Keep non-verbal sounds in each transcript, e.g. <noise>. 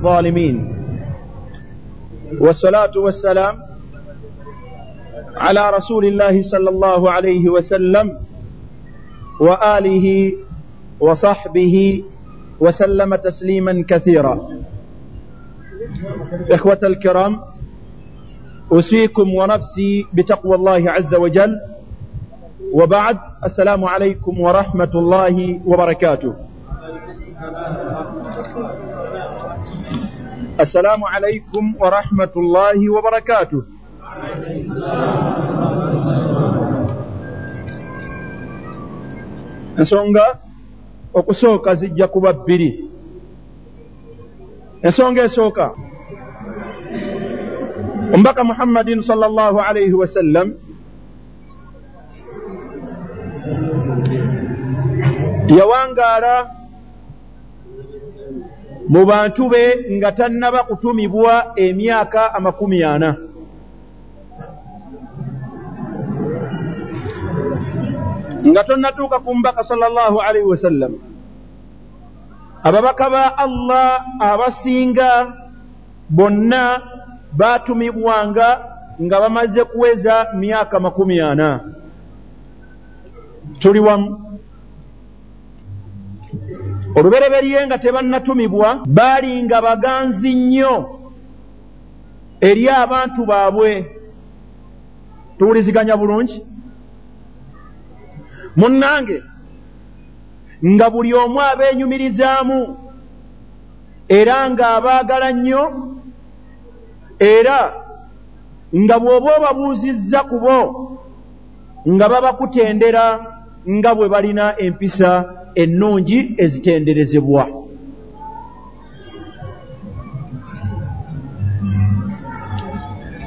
الظالمين. والصلاة والسلام على رسول الله صلى الله عليه وسلم وآله وصحبه وسلم تسليما كثيرا. إخوة الكرام أوصيكم ونفسي بتقوى الله عز وجل. وبعد السلام عليكم ورحمة الله وبركاته. السلام عليكم ورحمة الله وبركاته ensonga okusooka zijja kuba bbiri. Ensonga esooka. Omubaka muhammadin sal llah alaihi wasallam yawangaala mu bantu be nga tannaba kutumibwa emyaka amakumi ana. Nga tonnatuuka ku mubaka sal llah alaihi wasallam ababaka ba allah abasinga bonna baatumibwanga nga bamaze kuweza myaka makumi ana. Tuli wamu olubereberye nga tebannatumibwa baalinga baganzi nnyo eri abantu baabwe. Tuwuliziganya bulungi? Munnange nga buli omu abeenyumirizaamu era ng'abaagala nnyo era nga bw'oba obabuuzizza ku bo nga babakutendera nga bwe balina empisa ennungi ezitenderezebwa.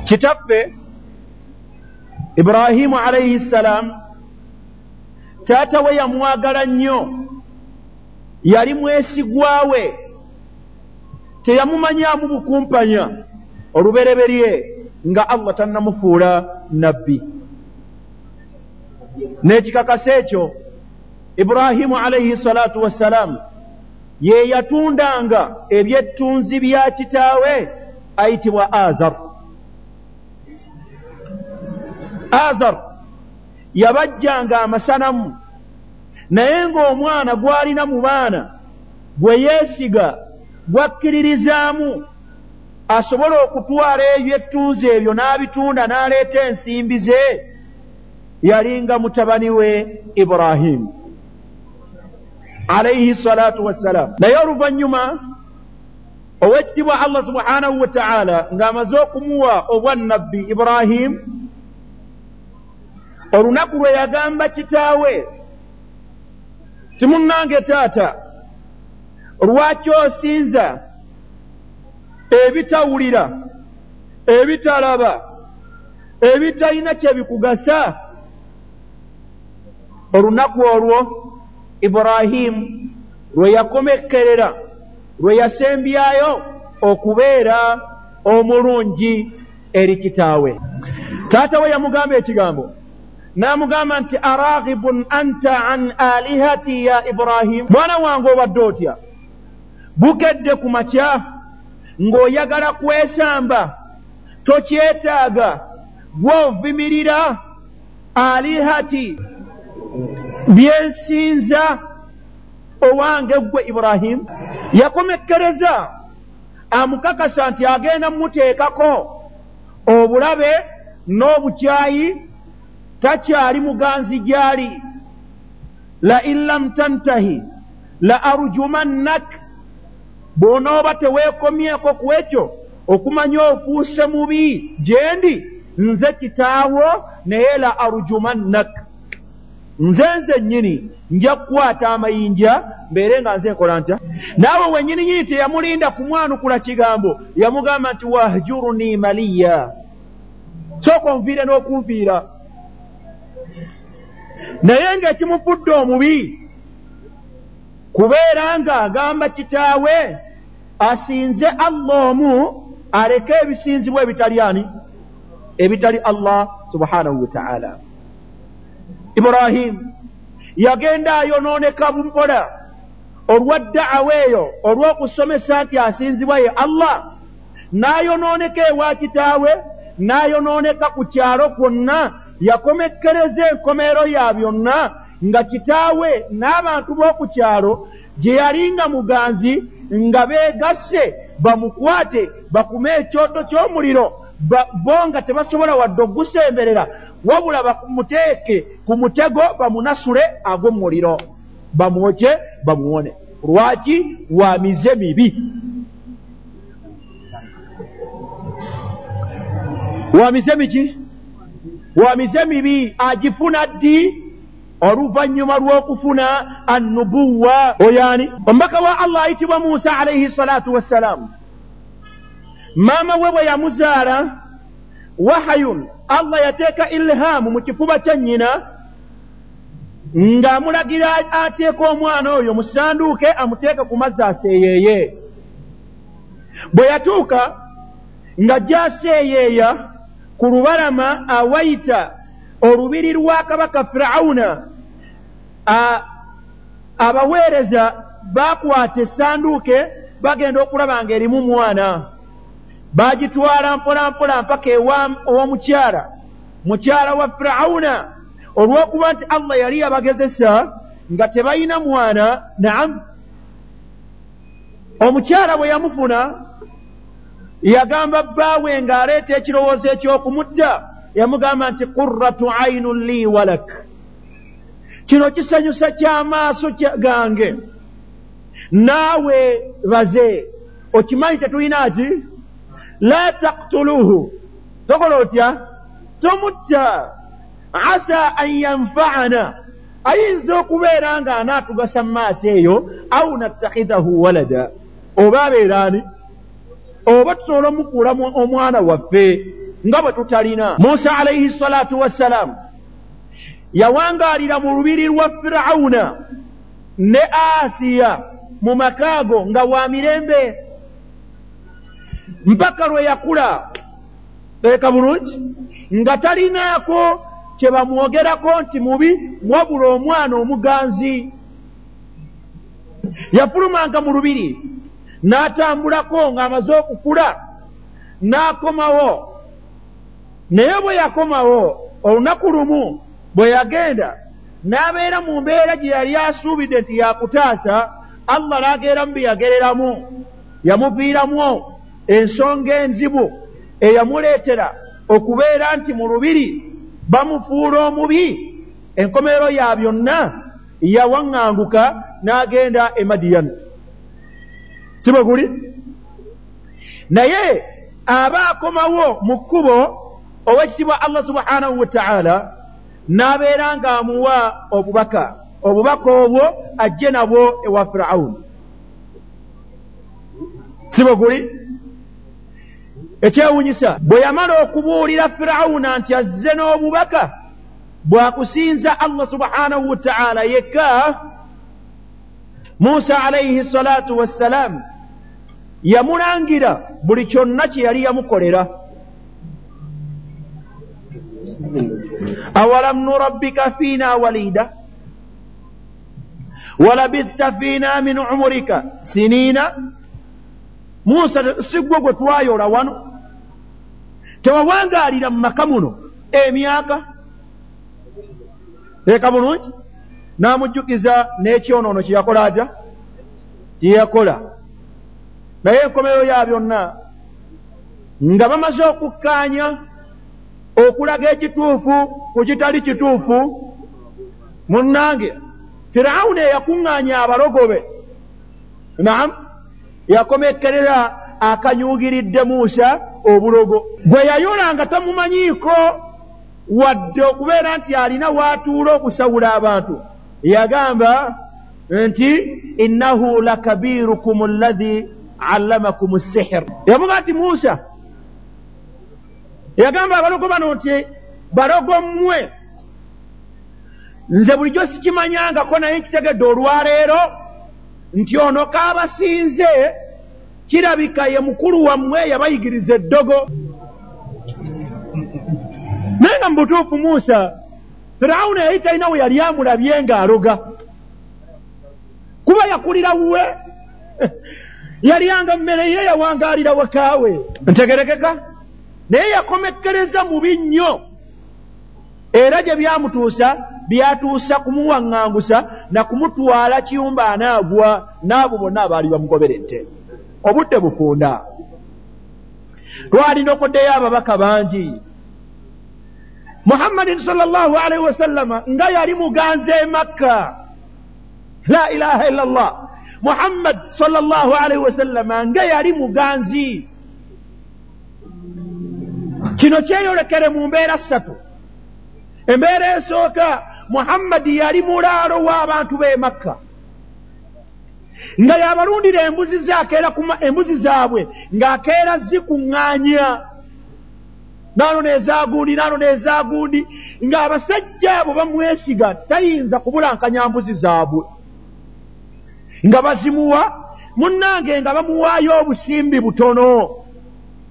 Kitaffe iburahimu alaihi ssalaamu taata we yamwagala nnyo yali mwesigwa we teyamumanyaamu bukumpanya olubereberye nga allah tannamufuula nabbi n'ekikakasa ekyo iburahimu alaihi salatu wassalaamu ye yatundanga ebyettunzi bya kitaawe ayitibwa azar. Azar yabajjanga amasanamu naye ng'omwana gw'alina mu baana gwe yeesiga gwakkiririzaamu asobole okutwala ebyettunzi ebyo n'abitunda n'aleeta ensimbi ze yalinga mutabani we iburahimu alaihi salatu wassalaamu naye oluvannyuma ow'ekitibwa allah subhanahu wa ta'ala ng'amaze okumuwa obwannabbi iburahimu olunaku lwe yagamba kitaawe timunnange taata lwaki osinza ebitawulira ebitalaba ebitalina kye bikugasa olunaku olwo iburahimu lwe yakomekkerera lwe yasembyayo okubeera omulungi eri kitaawe. Taata we yamugamba ekigambo n'amugamba nti araghibun anta an alihati ya iburahimu mwana wange obadde otya? Bukedde ku makya ng'oyagala kwesamba tokyetaaga gw'ovimirira alihati byensinza owange gwe iburahimu yakomekkereza amukakasa nti agenda mumuteekako obulabe n'obukyayi takyali muganzi gy'ali. La in lam tantahi la arjumannak bw'onooba teweekomyeko ku ekyo okumanya ofuuse mubi gye ndi nze kitaawo naye la arjumannak nze nze nnyini nja kukwata amayinja mbeere nga nze nkola ntya? Naawe wennyini nyini teyamulinda kumwanukula kigambo yamugamba nti wahjuruni maliya. Sooka onviire n'okunviira. Naye ng'ekimufudde omubi kubeera ng'agamba kitaawe asinze allah omu aleke ebisinzibwa ebitali ani? Ebitali allah subhanahu wataala iburahimu yagenda ayonooneka mpola olwa ddaawa eyo olw'okusomesa nti asinzibwa ye allah n'ayonooneka ewa kitaawe n'ayonooneka ku kyalo kwonna yakomekkereza enkomeero ya byonna nga kitaawe n'abantu b'oku kyalo gye yali nga muganzi nga beegasse bamukwate bakume ekyoto ky'omuliro bo nga tebasobola wadde ogusemberera wabula bamuteeke ku mutego bamunasule ag'omuliro bamwoke bamuwone. Lwaki wa mize mibi? Wa mize miki? Wa mize mibi agifuna ddi? Oluvannyuma lw'okufuna annubuwa oyaani? Omubaka wa allah ayitibwa musa alaihi salatu wassalaamu maama we bwe yamuzaala wahayun allah yateeka ilhaamu mu kifuba kya nnyina ng'amulagira ateeka omwana oyo mu sanduuke amuteeke ku mazzi aseeyeeye. Bwe yatuuka nga gy'aseeyeeya ku lubalama awayita olubiri lwa kabaka firawuna abaweereza baakwata essanduuke bagenda okulaba ng'erimu mwana baagitwala mpolampola mpaka ew'omukyala mukyala wa firawuna olw'okuba nti allah yali yabagezesa nga tebalina mwana naamu omukyala bwe yamufuna yagamba bbaawe ng'aleeta ekirowoozo eky'okumutta yamugamba nti qurratu ainun li walak kino kisanyusa ky'amaaso gange. Naawe baze. Okimanyi tetulina ki la taktuluhu tokola otya tomutta asa an yanfaana ayinza okubeera nga anaatugasa mu maaso eyo au nattakhidahu walada oba abeeraani oba tusobola omukuulamu omwana waffe nga bwe tutalina musa alaihi salatu wassalaamu yawangaalira mu lubiri lwa firawuna ne asiya mu makaago nga wa mirembe mpaka lwe yakula. Teeka bulungi. Nga talinaako kye bamwogerako nti mubi wabula omwana omuganzi. Yafulumanga mu lubiri n'atambulako ng'amaze okukula n'akomawo. Naye bwe yakomawo olunaku lumu bwe yagenda n'abeera mu mbeera gye yali asuubidde nti yakutaasa allah n'ageeramu bye yagereramu yamuviiramu ensonga enzibu eyamuleetera okubeera nti mu lubiri bamufuula omubi. Enkomerero ya byonna yawaŋŋanguka n'agenda e madiyani si bwe guli? Naye aba akomawo mu kkubo ow'ekitibwa allah subhanahu wa ta'ala n'abeera ng'amuwa obubaka. Obubaka obwo ajje nabwo ewa firawuni si bwe guli ekyewunyisa bwe yamala okubuulira firawuna nti azze n'obubaka bwakusinza allah subhanahu wa ta'ala yekka musa alaihi salatu wassalaamu yamulangira buli kyonna kye yali yamukolera. Awalam nurabbika fiina walida walabithta fiina min umurika? Siniina? Musa sigwe gwe twayola wano tewawangaalira mu maka muno. Emyaka? Teeka bulungi. N'amujjukiza n'ekyonoono kye yakola atya? Kye yakola. Naye enkomerero ya byonna nga bamaze okukkaanya okulaga ekituufu ku kitali kituufu munnange firawuni eyakuŋŋaanya abalogobe. Naam yakomekkerera akanyuugiridde muusa obulogo. Gwe yayola nga tamumanyiiko wadde okubeera nti alina waatuula okusawula abantu. Yagamba nti innahu lakabirukum alladhi allamakum sihir yavuga nti muusa yagamba abalogo bano nti balogo mmwe nze bulijjo sikimanyangako naye nkitegedde olwaleero nti ono kaabasinze kirabika ye mukulu wammwe yabayigiriza eddogo. Naye nga mu butuufu muusa firawuna yali talina we yali amulabye ng'aloga. Kuba yakulira wuwe <laughs> yalyanga mmere ye yawangaalira wakaawe. Ntegerekeka? Naye yakomekkereza mubi nnyo era gye byamutuusa byatuusa kumuwaŋŋangusa na kumutwala kiyumba anaagwa n'abo bonna abaali bamugoberette obudde bufunda. Twalina okoddeyo ababaka bangi. Muhammadin salllahu alaihi wasallama nga yali muganza e makka. La ilaha illa llah muhammad salllahu alaihi wasallama nga yali muganzi. Kino kyeyolekere mu mbeera ssatu. Embeera esooka muhammadi yali mulaalo w'abantu b'e makka nga yabalundira embuzi ze akeera embuzi zaabwe ng'akeera zikuŋŋaanya. Naano neezagundi naano neezagundi ng'abasajja abo bamwesiga tayinza kubulankanya mbuzi zaabwe. Nga bazimuwa munnange nga bamuwaayo obusimbi butono.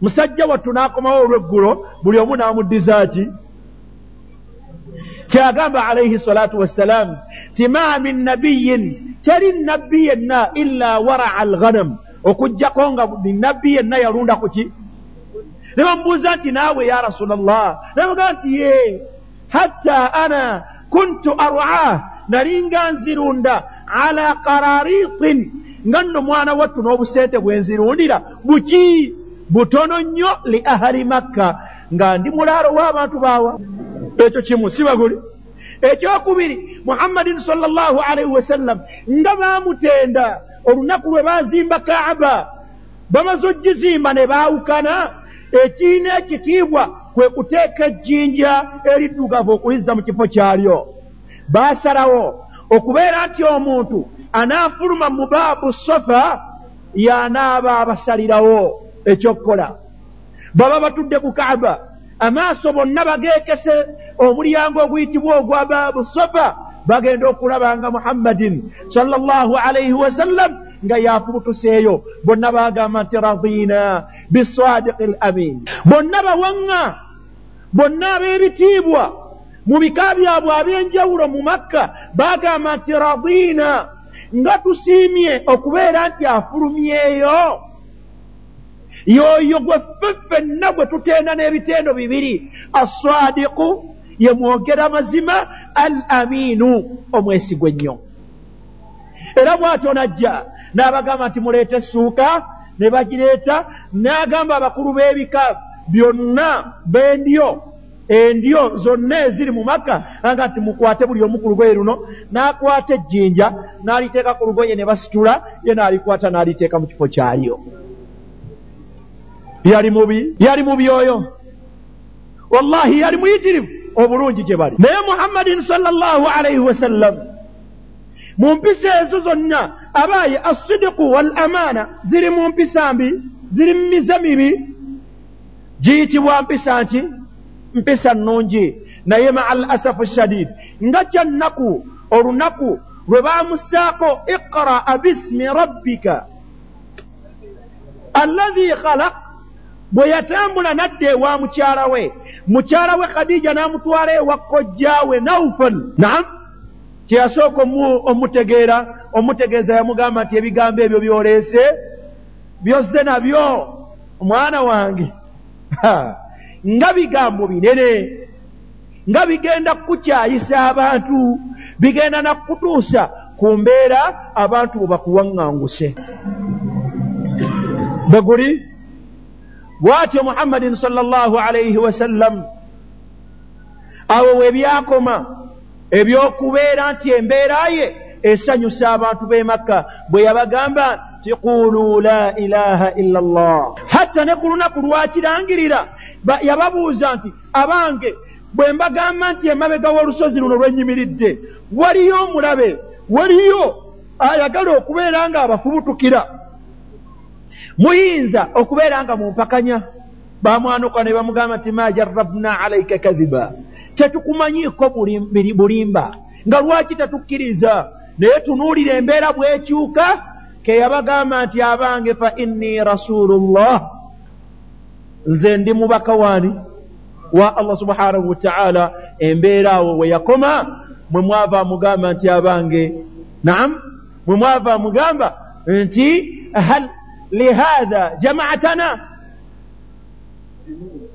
Musajja wattu n'akomawo olweggulo buli omu n'amuddiza ki kyagamba alaihi salatu wassalaamu ti ma min nabiyin teri nabbi yenna illa waraa alghanam. Okugjako nga nabbi yenna yalunda ku ki? Ne bamubuuza nti naawe ya rasula llah nabagamba nti ye hatta ana kuntu arwah nalinga nzirunda ala qararitin nga nno mwana wattu n'obusente bwe nzirundira buki? Butono nnyo li ahali makka nga ndi mulaalo w'abantu baawa ekyo kimu sibaguli ekyokubiri muhammadin salllahu alaihi wasallam nga baamutenda olunaku lwe baazimba kaaba bamaze ogizimba ne baawukana ekiina ekitiibwa kwe kuteeka ejjinja eriddugavu okuyizza mu kifo kyalyo. Baasalawo okubeera nti omuntu anaafuluma mu baabu sofa y'anaaba abasalirawo ekyokukola. Baba batudde ku kaaba amaaso bonna bageekese omulyango oguyitibwa ogwa baabu sofa bagenda okulaba nga muhammadin sallallahu alaihi wasallam nga yafubutuseeyo bonna bagamba nti radiina bisadiqi l amin bonna bawaŋŋa bonna ab'ebitiibwa mu bika byabwe ab'enjawulo mu makka bagamba nti radiina nga tusiimye okubeera nti afulumyeyo y'oyo gwe ffe ffenna gwe tutenda n'ebitendo bibiri. Assadiku ye mwogera mazima al amiinu omwesigwa ennyo. Era bw'atyo najja n'abagamba nti muleete essuuka ne bagireeta n'agamba abakulu b'ebika byonna b'endyo endyo zonna eziri mu makka. Anga nti mukwate buli omu ku lugoye luno n'akwata ejjinja n'aliteeka ku lugoye ne basitula ye n'alikwata n'aliteeka mu kifo kyalyo yali mubi yali mubi oyo. Wallahi yali muyitirivu. Obulungi gye bali. Naye muhammadin salllahu alaihi wasallam mu mpisa ezo zonna abaaye assidiku wal amaana ziri mu mpisa mbi ziri mu mize mibi giyitibwa mpisa nki mpisa nnungi. Naye maa al asafu shadid. Nga kyannaku olunaku lwe baamusaako iqraa bismi rabbika. Alladhi khalaq bwe yatambula nadda ewa mukyala we mukyala we khadija n'amutwala ewa kojjaawe naufal naam. Kyeyasooka omutegeera omutegeeza yamugamba nti ebigambo ebyo byoleese byozze nabyo omwana wange. Nga bigambo binene nga bigenda kukukyayisa abantu bigenda nakutuusa ku mbeera abantu bwe bakuwaŋŋanguse. Bwe guli bw'atyo muhammadin salllahu alaihi wasallam awo we byakoma ebyokubeera nti embeera ye esanyusa abantu b'e makka bwe yabagamba nti qulu la ilaha illa llah hatta ne ku lunaku lwakirangirira yababuuza nti abange bwe mbagamba nti emabega w'olusozi luno lwenyimiridde waliyo omulabe? Waliyo ayagala okubeera nga abafubutukira muyinza okubeera nga mumpakanya? Bamwanuka ne bamugamba nti ma jarrabna alaika kadhiba. Tetukumanyiiko bulimba. Nga lwaki tetukkiriza? Naye tunuulira embeera bwekyuka ke yabagamba nti abange fa inni rasulullah. Nze ndi mubaka waani? Wa allah subhanahu wataala embeera awo we yakoma mwe mwava amugamba nti abange. Naam bwe mwava mugamba nti hal lihatha jamaatana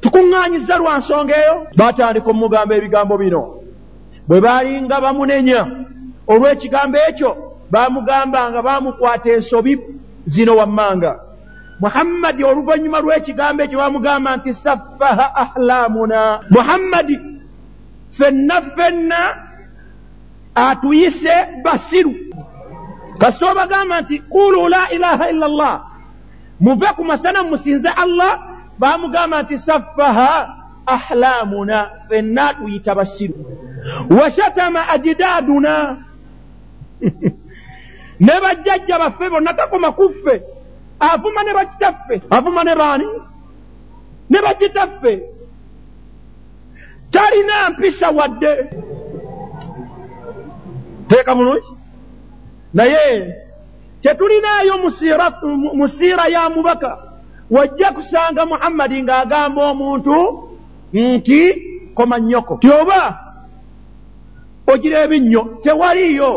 tukuŋŋaanyiza lwa nsonga eyo batandika omugamba ebigambo bino bwe baalinga bamunenya olw'ekigambo ekyo baamugamba nga baamukwata ensobi zino wammanga. Muhammadi oluvannyuma lw'ekigambo ekyo baamugamba nti saffaha ahlamuna muhammadi ffenna ffenna atuyise basiru. Kasita obagamba nti kulu la ilaha illa llah muve ku masana musinze allah baamugamba nti saffaha ahlamuna ffenna atuyita basiru. Washatama ajidaaduna <laughs> ne bajjajja baffe bonna takoma kuffe avuma ne bakitaffe avuma ne baani? Ne bakitaffe talina mpisa wadde. Teeka bulungi? Naye tetulinaayo musiira ya mubaka wajja kusanga muhammadi ng'agamba omuntu nti koma nnyoko. Tyoba ogira ebinnyo tewaliyo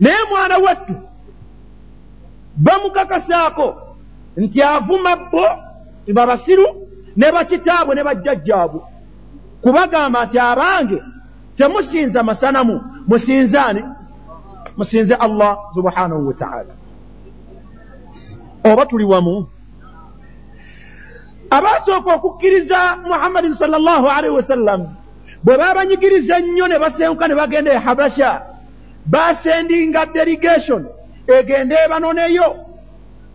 naye mwana wattu bamukakasaako nti avuma bo babasiru ne bakitaabwe ne bajjajjaabwe. Kubagamba nti abange temusinza masanamu musinzaani musinze allah subhanahu wataala oba tuli wamu. Abasooka okukkiriza muhammadin sal llahu alaihi wasallam bwe babanyigiriza ennyo ne basenguka ne bagenda e habasha basendinga delegation egende ebanoneyo.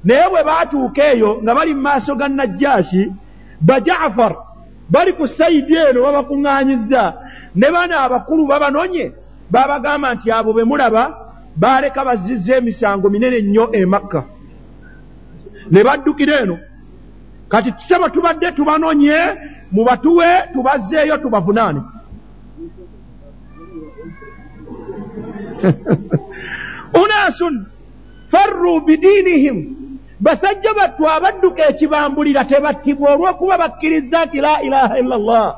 Naye bwe baatuuka eyo nga bali mu maaso ga najjaashi bajafar bali ku sayidi eno babakuŋŋaanyiza ne bano abakulu babanonye babagamba nti abo be mulaba baleka bazizza emisango minene nnyo e makka. Ne baddukira eno. Kati tusaba tubadde tubanonye mubatuwe tubazzeeyo tubavunaane. <laughs> Unaasun farru bidiinihim basajja battu abadduka ekibambulira tebattibwa olw'okuba bakkiriza nti la ilaha illa llah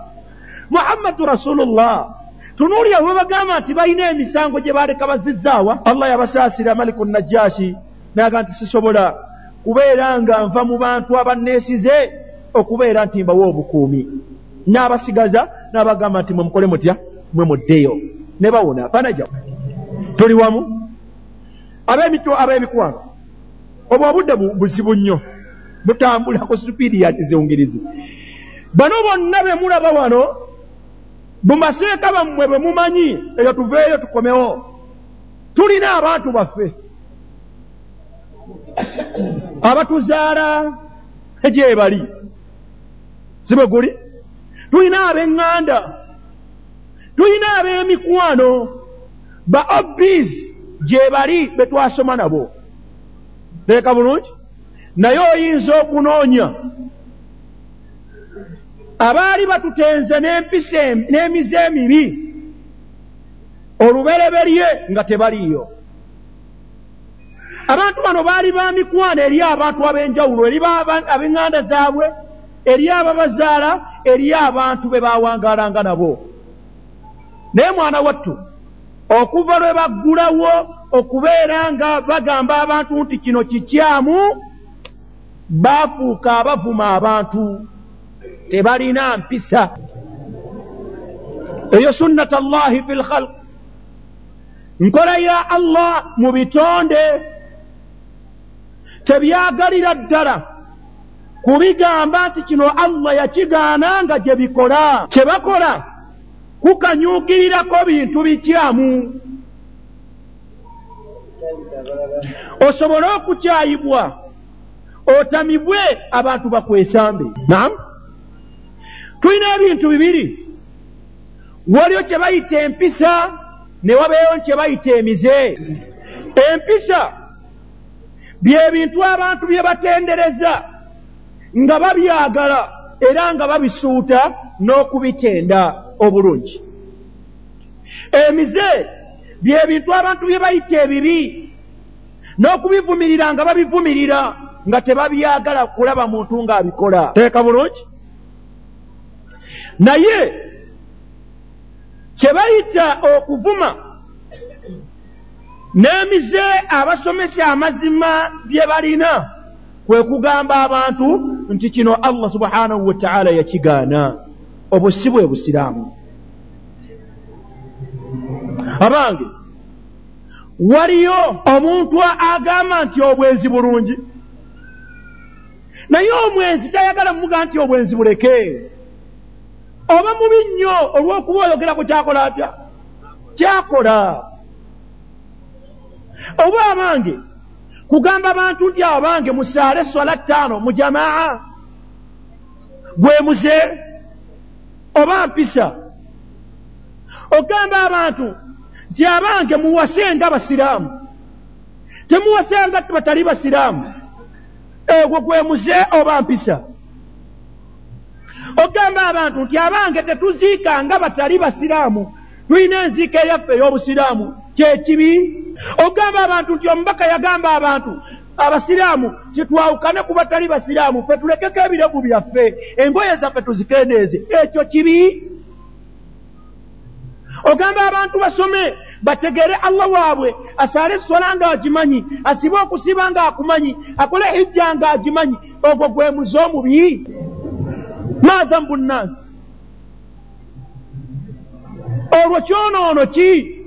muhammadu rasulullah tunuulira bwe bagamba nti balina emisango gye baleka bazizzaawa allah yabasaasira maliku najjaashi naga nti sisobola kubeera nga nva mu bantu abanneesize okubeera nti mbawa obukuumi. N'abasigaza n'abagamba nti mwe mukole mutya? Mwe muddeyo. Ne bawona fanaja tuli wamu? Ab'emitwe ab'emikwano obwo obudde buzibu nnyo? Butambula ku supiidi yati zeungirizi bano bonna be mulaba wano bumaseeka bammwe bwe mumanyi eyo tuveeyo tukomewo. Tulina abantu baffe. Abatuzaala egyebali si bwe guli? Tulina ab'eŋŋanda. Tulina ab'emikwano. Ba obis gye bali be twasoma nabo. Teeka bulungi. Naye oyinza okunoonya abaali batutenze n'empisa n'emize emibi olubereberye nga tebaliiyo. Abantu bano baali ba mikwano eri abantu ab'enjawulo eri ab'eŋŋanda zaabwe eri ababazaala eri abantu be bawangaalanga nabo. Naye mwana wattu okuva lwe baggulawo okubeera nga bagamba abantu nti kino kikyamu baafuuka abavuma abantu tebalina mpisa. Eyo sunnata llahi fi lkhalq nkola ya allah mu bitonde. Tebyagalira ddala kubigamba nti kino allah yakigaana nga gye bikola. Kye bakola kukanyuukirirako bintu bikyamu osobole okukyayibwa otamibwe abantu bakwesambe. Nam tulina ebintu bibiri. Waliwo kye bayita empisa ne wabeewo kye bayita emize. Empisa byebintu abantu bye batendereza nga babyagala era nga babisuuta n'okubitenda obulungi. Emize byebintu abantu bye bayita ebibi n'okubivumirira nga babivumirira nga tebabyagala kulaba muntu ng'abikola. Teeka bulungi naye kye bayita okuvuma n'emize abasomesa amazima bye balina kwe kugamba abantu nti kino allah subhanahu wataala yakigaana. Obwo si bwe busiraamu. Abange waliyo omuntu agamba nti obwenzi bulungi. Naye omwenzi tayagala muga nti obwenzi buleke oba mubi nnyo olw'okuba oyogeraku kyakola atya? Kyakola. Oba abange kugamba bantu nti abo bange musaale swala ttaano mu jamaa gwe muze? Oba mpisa? Ogamba abantu nti abange muwase nga basiraamu. Temuwase nga batali basiraamu. Egwo gwe muze oba mpisa ogamba abantu nti abange tetuziika nga batali basiraamu. Tulina enziika eyaffe ey'obusiraamu. Kyekibi ogamba abantu nti omubaka yagamba abantu abasiraamu kitwawukane ku batali basiraamu fe tulekeko ebiregu byaffe engoye zaffe tuzikendeeze ekyo kibi? Ogamba abantu basome bategere allah waabwe asaale esola ng'agimanyi asibe okusiba ng'akumanyi akole hijja ng'agimanyi ogwo gwe muze omubi maadhambu nnansi olwo kyonoono ki?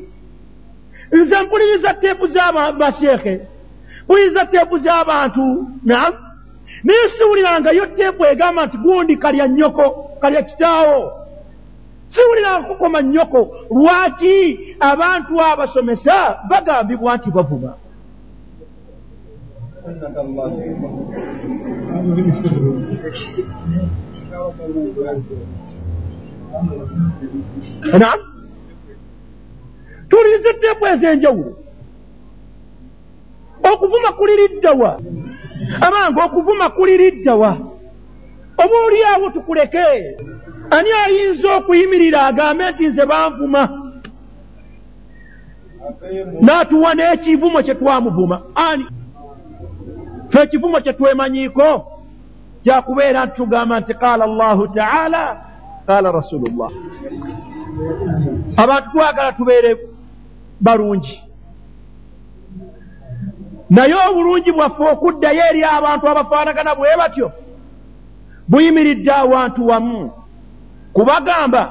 Nze mpuliriza teepu z'abasheekhe mpuliriza teepu z'abantu nam naye siwulirangayo teepu egamba nti gundi kalya nnyoko kalya kitaawo. Siwuliranga kukoma nnyoko. Lwaki abantu abasomesa bagambibwa nti bavuma nam tuwuliriza etteepu ez'enjawulo. Okuvuma kuliriddawa abange okuvuma kuliriddawa oba oliawo tukuleke. Ani ayinza okuyimirira agambe nti nze banvuma? N'atuwa n'ekivumo kye twamuvuma. Ani? Fe ekivumo kye twemanyiiko kyakubeera nti tugamba nti qaala allahu taala qaala rasulullah. Abantu twagala tubeere balungi. Naye obulungi bwaffe okuddayo eri abantu abafaanagana bwe batyo buyimiridde awantu wamu kubagamba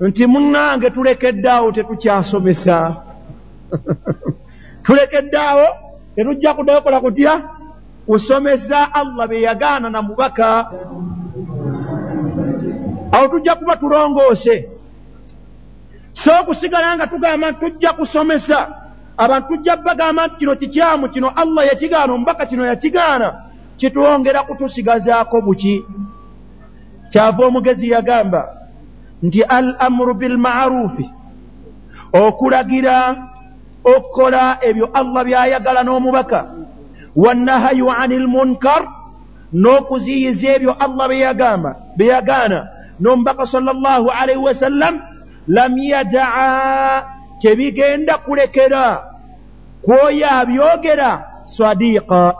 nti munnange tulekeddaawo tetukyasomesa. <laughs> Tulekeddaawo tetujja kuddayo kola kutya kusomesa allah be yagaana na mubaka. Awo tujja kuba tulongoose. So okusigala nga tugamba nti tujja kusomesa. Abantu tujja bagamba nti kino kikyamu kino allah yakigaana omubaka kino yakigaana. Kitwongera kutusigazaako buki? Kyava omugezi yagamba nti al amuru bilmarufi okulagira okukola ebyo allah byayagala n'omubaka wannahayu ani lmunkar n'okuziyiza ebyo allah byeyagamba byeyagaana n'omubaka sal llahu alaihi wasallam lam yadaa tebigenda kulekera kwoyo abyogera sadiqa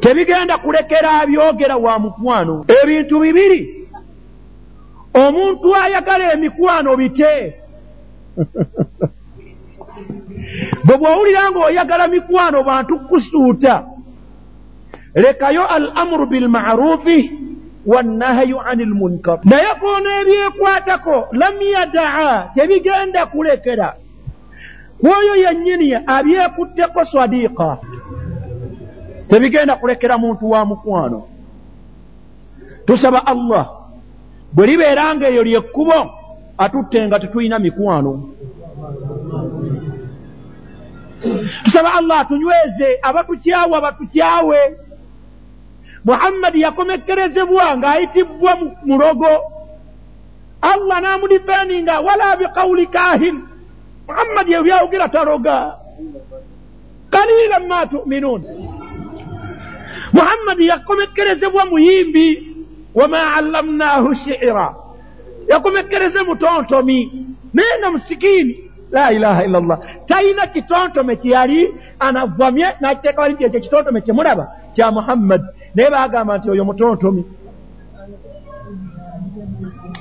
tebigenda kulekera abyogera wa mukwano ebintu bibiri. omuntu ayagala emikwano bite <laughs> bwe bwowulira ng'oyagala mikwano bantu kusuuta. Lekayo al amuru bilmarufi wannahayu ani lmunkar naye koona ebyekwatako lam yadaa tebigenda kulekera. Kwoyo yennyini abyekutteko swadiqa tebigenda kulekera muntu wa mukwano. Tusaba allah bwe libeera nga eyo lyekkubo atutte nga tetulina mikwano tusaba allah atunyweze abatukyawe abatukyawe muhammadi yakomekkerezebwa ng'ayitibbwa mulogo allah n'amudifendinga wala biqawuli kahin muhammadi ebyawogera taloga. Kalilan ma tuminuun. Muhammadi yakomekkerezebwa muyimbi. Wama allamnahu shiira yakomekkereze mutontomi. Naye nga musikiini la ilaha illa llah talina kitontome kyeyali anavamye nakiteeka wali ekyo kitontome kyemulaba kya muhammadi naye bagamba nti oyo mutontomi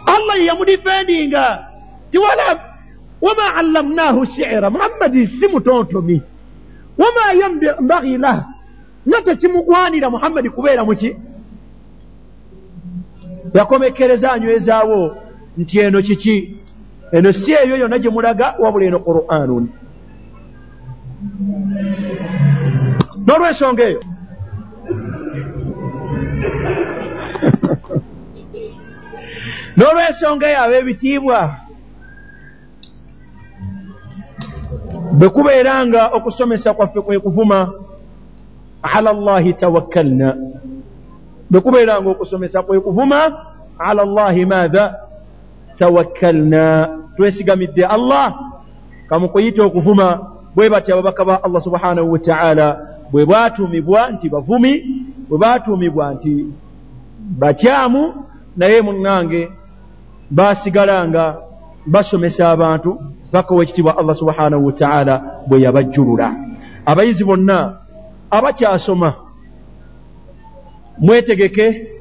allah yeyamudifendinga tiwala wama allamnahu shiira muhammadi si mutontomi wama yambagi lah nga tekimugwanira muhammadi kubeera muki yakomekereza anywezaawo nti eno kiki eno si eyo yonna gye mulaga wabula eno quranun n'olwensonga eyo. <laughs> N'olwensonga eyo ab'ebitiibwa. Bwe kubeera nga okusomesa kwaffe kwe kuvuma ala llahi tawakkalna. Bwe kubeera nga okusomesa kwe kuvuma ala llahi maatha tawakkalna. Twesigamidde allah. Kamukuyita okuvuma. Bwe batya ababaka ba allah subhanahu wataala bwe bwatuumibwa nti bavumi bwe batuumibwa nti bakyamu naye muŋŋange basigalanga basomesa abantu paka owekitiibwa allah subhanahu wataala bwe yabajjulula. Abayizi bonna abakyasoma mwetegeke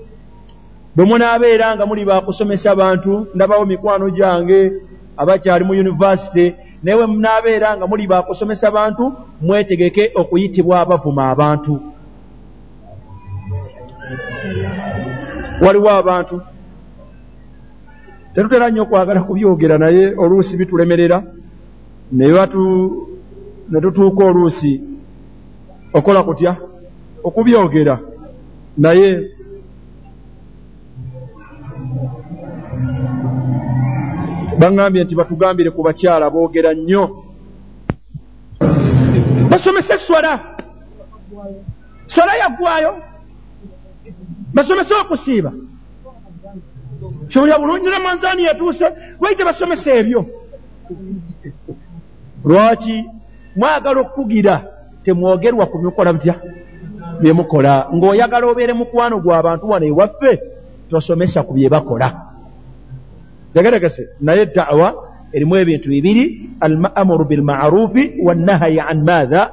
bwe munaabeera nga muli bakusomesa bantu ndabawo mikwano gyange abakyali mu univasite naye bwe munaabeera nga muli bakusomesa bantu mwetegeke okuyitibwa abavuma abantu. Waliwo abantu. Tetutera nnyo okwagala kubyogera naye oluusi bitulemerera ne tutuuka oluusi okola kutya? Okubyogera naye baŋŋambye nti batugambire ku bakyala boogera nnyo. Basomese swala. Swala yaggwayo. Basomese okusiiba. Kyolya bulungi ne manzaani yatuuse lwaki tebasomesa ebyo? Lwaki mwagala okugira temwogerwa ku bikola butya byemukola ng'oyagala obeere mukwano gw'abantu wano ewaffe tosomesa ku bye bakola. Tegeregese naye dawa erimu ebintu bibiri alamuru bilmarufi wannahayi an maatha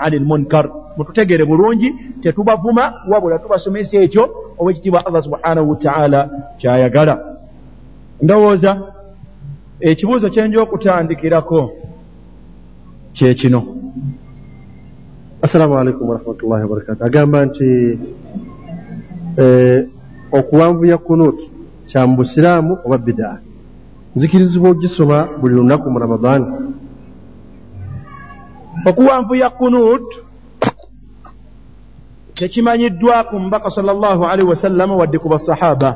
ani lmunkar mututegere bulungi tetubavuma wabula tubasomesa ekyo obwekitiibwa allah subhanahu wataala kyayagala. Ndowooza ekibuuzo kyenja okutandikirako kyekino assalamu alaikum warahmatullahi wabarakatu agamba nti eh, okuwanvuya kunuutu kya mu busiraamu oba bidaa nzikirizibwa ogisoma buli lunaku mu ramadaani okuwanvuya kunuut kyekimanyiddwa ku mubaka sal llah alaihi wasallama wadde ku basahaba.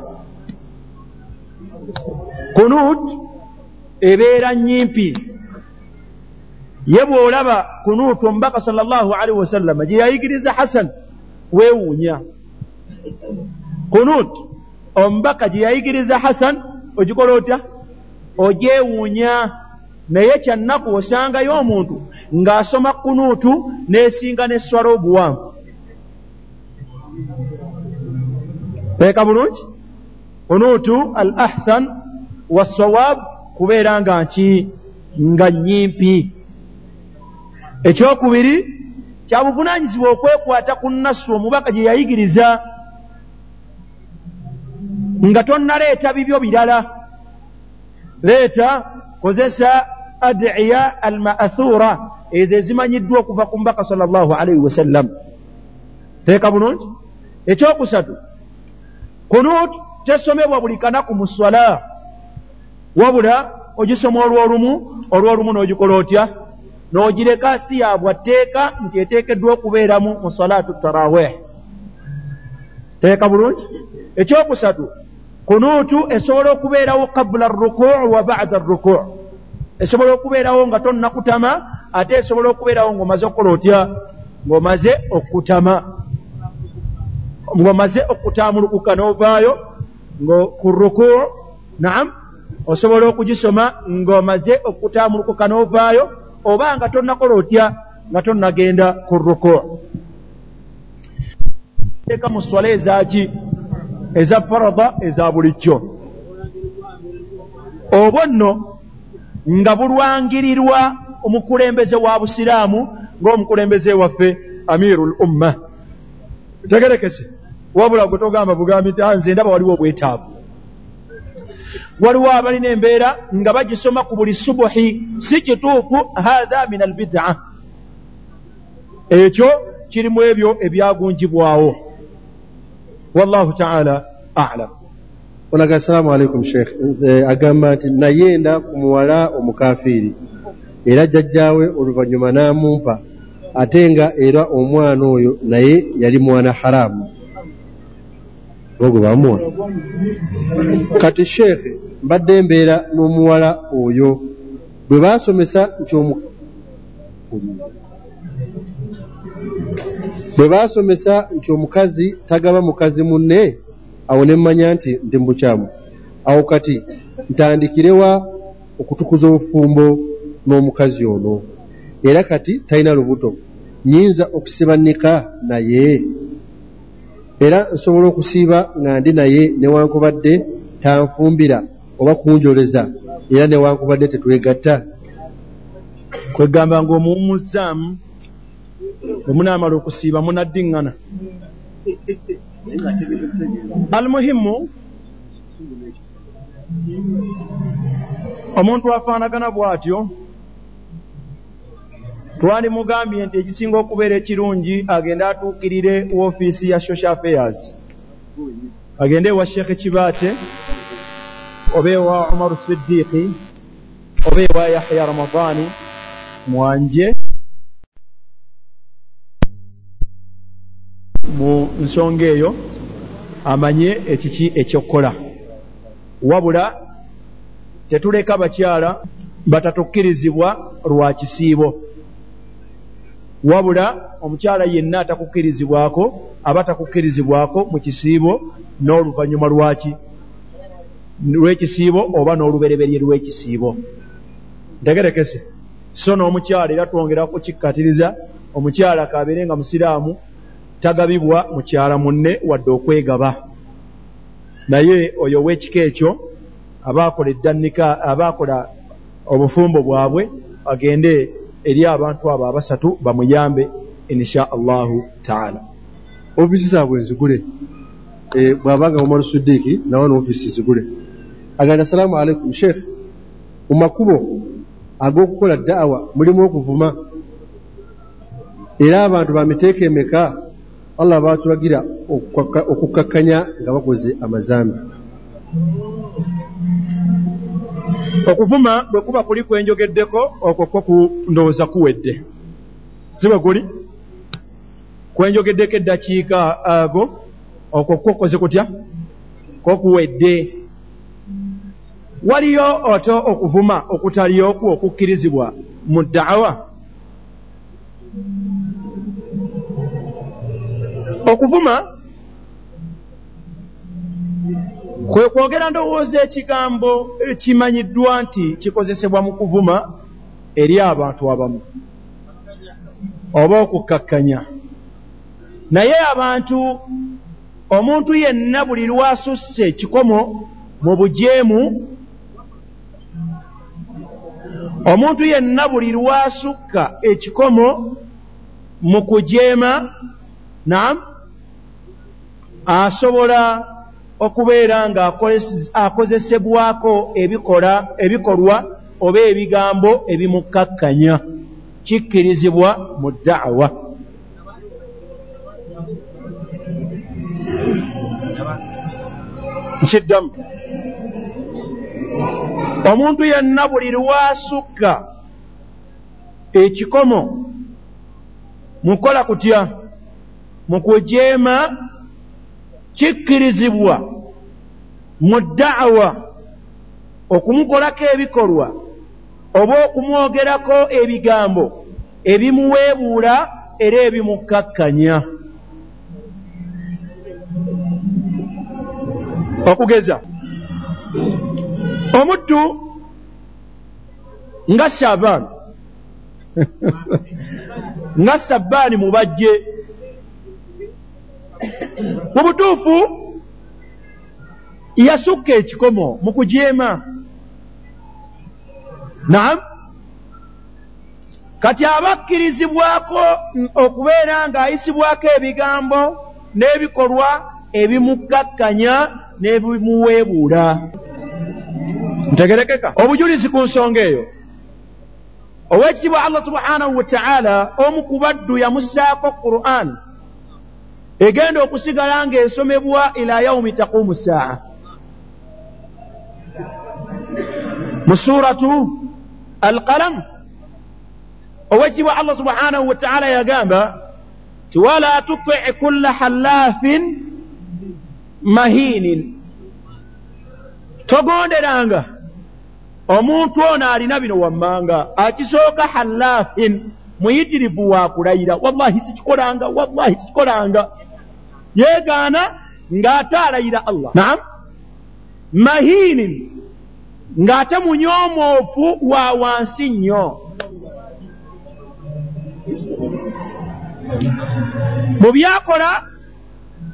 Kunuut ebeera nyimpi ye bw'olaba kunuutu omubaka sal llah alaihi wasallama gye yayigiriza hasan weewuunya kunuut omubaka gye yayigiriza hasan ogikola otya? Ogyewuunya naye kyannaku osangayo omuntu ng'asoma kunuutu n'esinga n'esswala obuwanvu teeka bulungi? Kunuutu al ahsan wassawab kubeera nga nki nga nyimpi ekyokubiri kya buvunaanyizibwa okwekwata ku nassu omubaka gye yayigiriza nga tonnaleeta bibyo birala. Leeta kozesa adiya al maathuura ezo ezimanyiddwa okuva ku mbaka sal llahu alaihi wasallam teeka bulungi? Ekyokusatu kunut tesomebwa buli kanaku mu swala wabula ogisoma olwolumu olwolumu n'ogikola otya? N'ogireka si yabwa tteeka nti eteekeddwa okubeeramu mu salaatu tarawih. Teeka bulungi? Ekyokusatu kunuutu esobola okubeerawo kabula rukuu wa bada rukuu esobola okubeerawo nga tonnakutama ate esobola okubeerawo ng'omaze okukola otya? Ng'omaze okutama. Ng'omaze okutamulukuka n'ovaayo ku rukuu naam osobola okugisoma ng'omaze okutamulukuka n'ovaayo oba nga tonnakola otya? Nga tonnagenda ku rukuu teeka mu swala ezaki eza farada eza bulijjo. Obwo nno nga bulwangirirwa omukulembeze wa busiraamu ng'omukulembeze waffe amiru l umma tegerekese wabula gwe togamba bugambi nti nze ndaba waliwo obwetaavu. Waliwo abalina embeera nga bagisoma ku buli subuhi si kituufu hatha min albida ekyo kirimu ebyo ebyagunjibwawo wallahu taala alam. Olaga assalaamu aleikum sheekh nze agamba nti nayenda ku muwala omukafiiri. Era jjajjaawe oluvannyuma n'amumpa ate nga era omwana oyo naye yali mwana haraamu ogwe bamuwa kati sheekhe mbadde mbeera n'omuwala oyo bwe baasomesa nti bwe baasomesa nti omukazi tagaba mukazi munne awo ne mmanya nti ndi mubukyamu awo kati ntandikirewa okutukuza obufumbo n'omukazi ono? Era kati talina lubuto. Nyinza okusiba nika naye. Era nsobola okusiiba nga ndi naye newankubadde tanfumbira oba kunjoleza era newankubadde tetwegatta. Kwegamba ngaomuwumuzzaamu bwemunaamala okusiiba munaddiŋŋana. Almuhimu omuntu afaanagana bw'atyo twandimugambye nti ekisinga okubeera ekirungi agende atuukirire woofiisi ya social affairs. Agende ewa sheekhe kibaate oba ewa umaru siddiiki oba ewa yahya ramadaani mwanje mu nsonga eyo amanye ekiki ekyokukola. Wabula tetuleka bakyala batatukkirizibwa lwa kisiibo. Wabula omukyala yenna atakukkirizibwako aba takukkirizibwako mu kisiibo n'oluvannyuma lwaki lw'ekisiibo oba n'olubereberye lw'ekisiibo ntegerekese. So n'omukyala era twongera kukikkatiriza omukyala kabeere nga musiraamu tagabibwa mukyala munne wadde okwegaba. Naye oyo ow'ekika ekyo abaakola eddannika abaakola obufumbo bwabwe agende eri abantu abo abasatu bamuyambe insha allahu taala. Ofiisi zaabwe nzigule. E, bw'abanga omar sudiiki nawe noofiisi zigule aganda assalaamu aleikum sheekh mu makubo ag'okukola daawa mulimu okuvuma. Era abantu bamiteeka emeka allah baatulagira okukkakkanya nga bakoze amazambi. Okuvuma bwe kuba kuli kwenjogeddeko okwo kwo kundowooza kuwedde. Si bwe guli? Kwenjogeddeko eddakiika ago okwo kwo koze kutya? Kwo kuwedde. Waliyo oto okuvuma okutali okwo okukkirizibwa mu daawa okuvuma kwe kwogera ndowooza ekigambo ekimanyiddwa nti kikozesebwa mu kuvuma eri abantu abamu oba okukkakkanya naye abantu omuntu yenna buli lwasusse ekikomo mu bujeemu omuntu yenna buli lwasukka ekikomo mu kujeema nam asobola okubeera ng'akozesebwako ebikolwa oba ebigambo ebimukkakkanya kikkirizibwa mu daawa nkiddamu. Omuntu yenna buli lwasukka ekikomo mukola kutya? Mu kujeema kikkirizibwa mu daawa okumukolako ebikolwa oba okumwogerako ebigambo ebimuweebuula era ebimukkakkanya. Okugeza omuddu nga saabaani <laughs> nga sabbaani mubajje mu butuufu yasukka ekikomo mu kujeema. Naam. Kati aba akkirizibwako okubeera ng'ayisibwako ebigambo n'ebikolwa ebimukkakkanya n'ebimuweebuula. Ntegerekeka. Obujulizi ku nsonga eyo. Owekitiibwa allah subhanahu wataala omu ku baddu yamussaako quran egenda okusigala ng'esomebwa ila yaumi taquumu saa mu suratu alqalamu owekitiibwa allah subhanahu wataala yagamba ti wala tuti kulla hallaafin mahiinin togonderanga omuntu ono alina bino wammanga akisooka hallaafin muyitirivu wa kulayira. Wallahi sikikolanga wallahi sikikolanga yeegaana ng'ate alayira allah. Naam. Mahiinin ng'ate munyoomoofu wa wansi nnyo. Mu byakola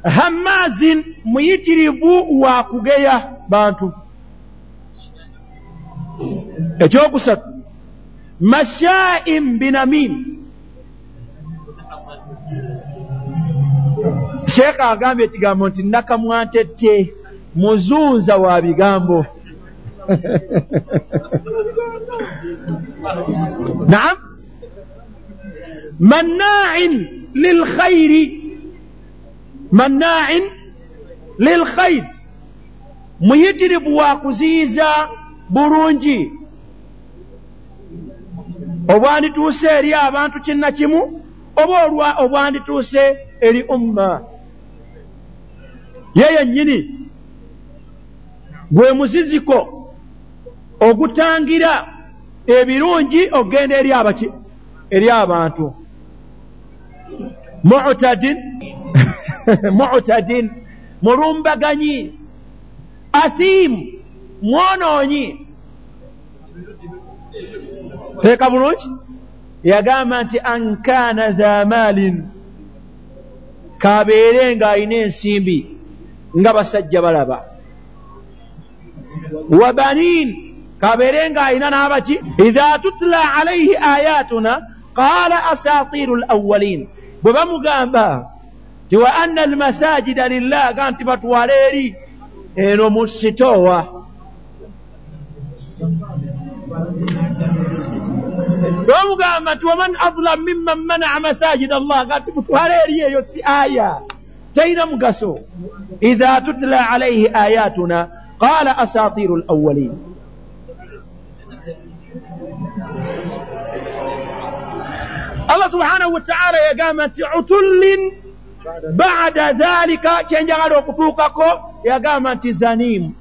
hammazin muyitirivu wa kugeya bantu. Ekyokusatu mashaim binamim sheekha agambye ekigambo nti nakamwantette muzunza wa bigambo. <laughs> Naam. Mannain lilkhairi mannain lilkhair muyitirivu wa kuziyiza bulungi. Obwandituuse eri abantu kinnakimu oba obwandituuse eri umma ye yennyini gwe muziziko ogutangira ebirungi okgenda eri abaki eri abantu. Mutadin <laughs> mutadin mulumbaganyi athimu mwonoonyi. Teeka bulungi? Yagamba nti ankaana dha maalin kabeere ng'alina ensimbi nga basajja balaba. Wa baniin kabeere ng'alina n'abaki idha tutla alaihi ayatuna qaala asaatiiru lawaliin bwe bamugamba ti wa anna almasajida lillah aga nti batwale eri eno mu sitoowa. Bamugamba nti waman adlam miman manaa masajid allah aga nti mutwale eri eyo si aya terina mugaso idha tutla alaihi ayatuna qaala asaatiiru lawaliin allah subhanahu wataala yagamba nti utullin bada dhalika kyenjagala okutuukako yagamba nti zanimu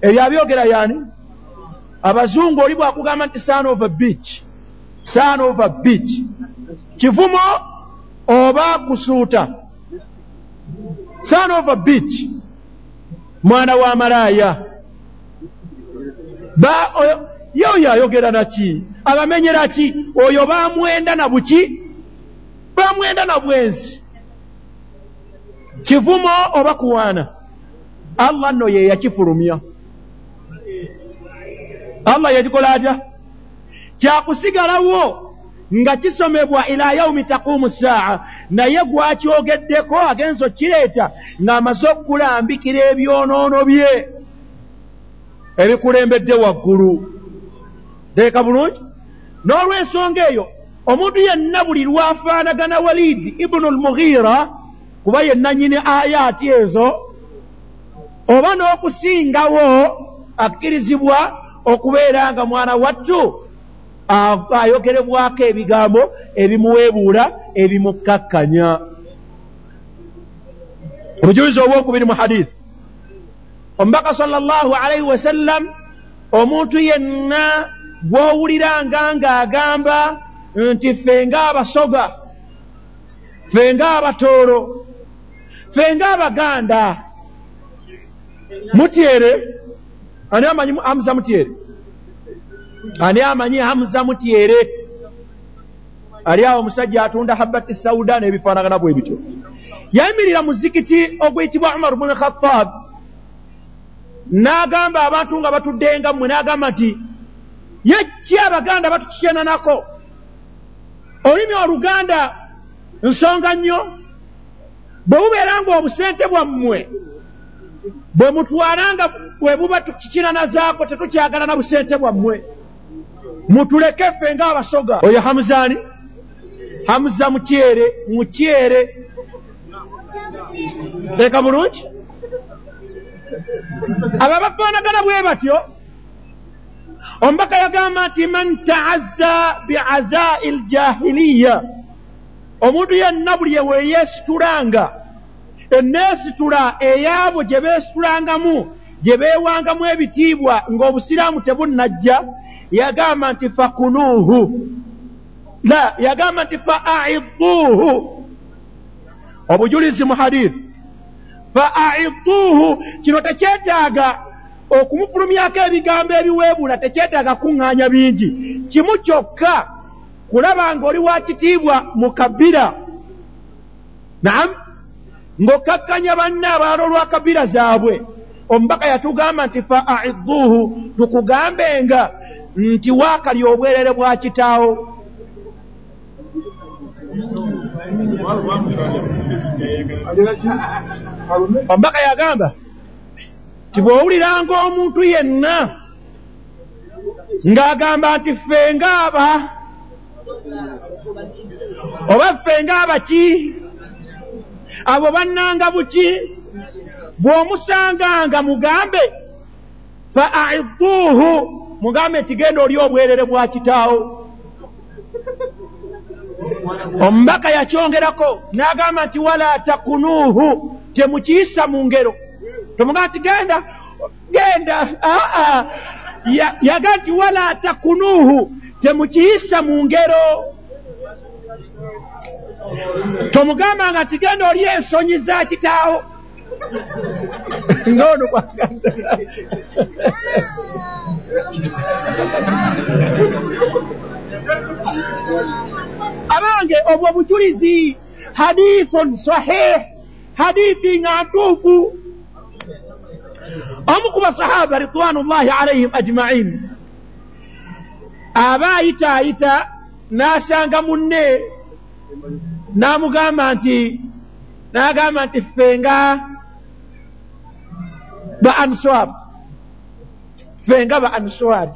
ebyo abyogera yani abazungu oli bwakugamba nti son of a beach son of a beach kivumo oba kusuuta son of a beach mwana wa malaaya ye oyo ayogera naki abamenyera ki? Oyo bamwenda na buki? Bamwenda na bwenzi. Kivumo oba kuwaana allah nno ye yakifulumya. Allah yakikola atya? Kyakusigalawo nga kisomebwa ila yaumi taquumu saa naye gwakyogeddeko agenza okkireeta ng'amaze okukulambikira ebyonoono bye ebikulembedde waggulu. Teeka bulungi? N'olw'ensonga eyo omuntu yenna buli lwafaanagana walidi ibunu lmughiira kuba yenna nyini ayaati ezo oba n'okusingawo akkirizibwa okubeera nga mwana wattu ayogerebwako ebigambo ebimuweebuula ebimukkakkanya. Obujulizi obwokubiri mu hadisi omubaka sala llahu alaihi wasallam omuntu yenna gw'owuliranga ng'agamba nti ffe ng'abasoga ffe ng'abatoolo ffe ng'abaganda mutyere. Ani amanyi hamuza mutyere ani amanyi hamuza mutyere ali awo omusajja atunda habati sauda n'ebifaanagana bwe bityo. Yayimirira muzikiti oguyitibwa umar bnu khatab n'agamba abantu nga batudde nga mmwe n'agamba nti yeki abaganda batukikyenanako olulimi oluganda nsonga nnyo? Bwe bubeera nga obusente bwammwe bwe mutwalanga bwe buba kikinanazaako tetukyagala na busente bwammwe mutuleke ffe ng'abasoga. Oyo hamuzaani hamuza mukyere mukyere. Teeka bulungi. Abo abafaanagana bwe batyo omubaka yagamba nti man taazza biazai ljahiliya omuntu yenna buli yeweyeesitulanga enneesitula eyaabo gye beesitulangamu gye beewangamu ebitiibwa ng'obusiraamu tebunnajja yagamba nti fakunuuhu la yagamba nti fa aiduuhu obujulizi mu hadithi. Fa aiduuhu kino tekyetaaga okumufulumyako ebigambo ebiweebuula tekyetaaga kuŋŋaanya bingi. Kimu kyokka kulaba ng'oli wa kitiibwa mu kabira. Naamu ng'okkakkanya banne abaala olwa kabira zaabwe. Omubaka yatugamba nti fa aiduuhu tukugambenga nti waakali obwerere bwa kitaawo. Omubaka yagamba nti bw'owuliranga omuntu yenna ng'agamba nti ffe ngaaba oba ffe ngaabaki abo bannanga buki bw'omusanganga mugambe fa aiduuhu mugambe nti genda oli obwerere bwa kitaawo. Omubaka yakyongerako n'agamba nti wala takunuuhu temukiyisa mu ngero. Tomugamba nti genda genda aa yaga nti wala takunuuhu temukiyisa mu ngero. Tomugambanga nti genda oli ensonyi za kitaawo <laughs> ng'ono kwaganda abange obwo bujulizi hadithun sahih hadithi nga ntuufu omu ku basahaba ridwanullahi alaihim ajmain. Aba ayita ayita n'asanga munne n'amugamba nti n'agamba nti ffenga ba answab. Ffenga ba answad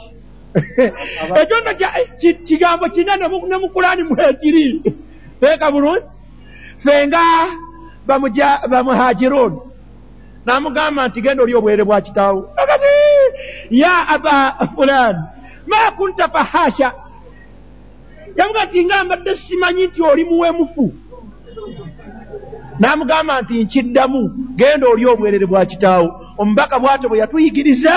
ekyo nno kigambo kinene ne mu kulani mwekiri teeka bulungi. Ffenga bamuhajirun n'amugamba nti genda oli obwere bwa kitaawo. Agati ya aba fulan ma kunta fahasha. Yavuga nti nga mbadde simanyi nti oli muwemufu. N'amugamba nti nkiddamu genda oli obwerere bwa kitaawo omubaka bw'atyo bwe yatuyigiriza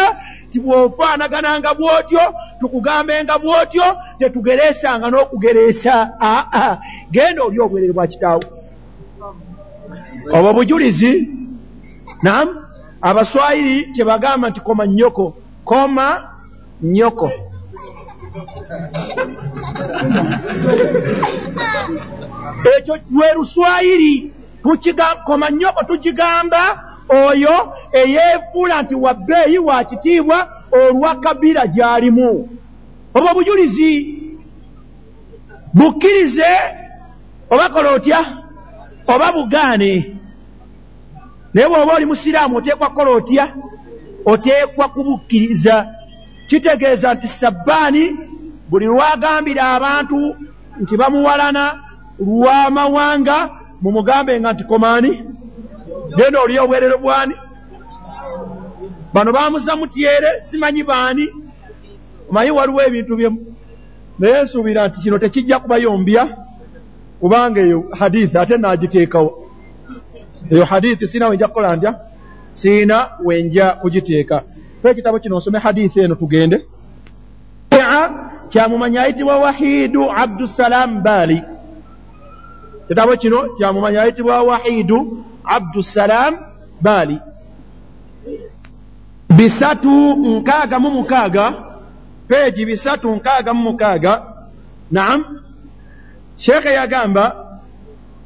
ti bw'ofaanagananga bw'otyo tukugambenga bw'otyo tetugereesanga n'okugereesa. Aa genda oli obwerere bwa kitaawo. Obwo bujulizi nam abaswayiri kyebagamba nti koma nnyoko koma nnyoko. Ekyo lwe luswayiri koma nnyoko tukigamba oyo eyeefuula nti wabbeeyi wa kitiibwa olwa kabira gy'alimu. Obwo bujulizi bukkirize oba kola otya? Oba bugaane? Naye bw'oba oli musiraamu oteekwa kukola otya? Oteekwa kubukkiriza. Kitegeeza nti sabbaani buli lwagambira abantu nti bamuwalana lw'amawanga mumugambe nga nti komaani genda oli obwerere bwani. Bano bamuza mutyere simanyi baani. Omanyi waliwo ebintu bye naye nsuubira nti kino tekijja kubayombya kubanga eyo hadithi ate naagiteekawo eyo hadithi siina wenja kukola ntya? Siina wenja kugiteeka. Fe ekitabo kino nsome hadithi eno tugende. Kyamumanya ayitibwa wahidu abdussalaamu baali kitabo kino kyamumanya ayitibwa wahidu abdussalaamu baali bisatu nkaaga mu mukaaga peegi bisatu nkaaga mu mukaaga. Naam. Sheekhe yagamba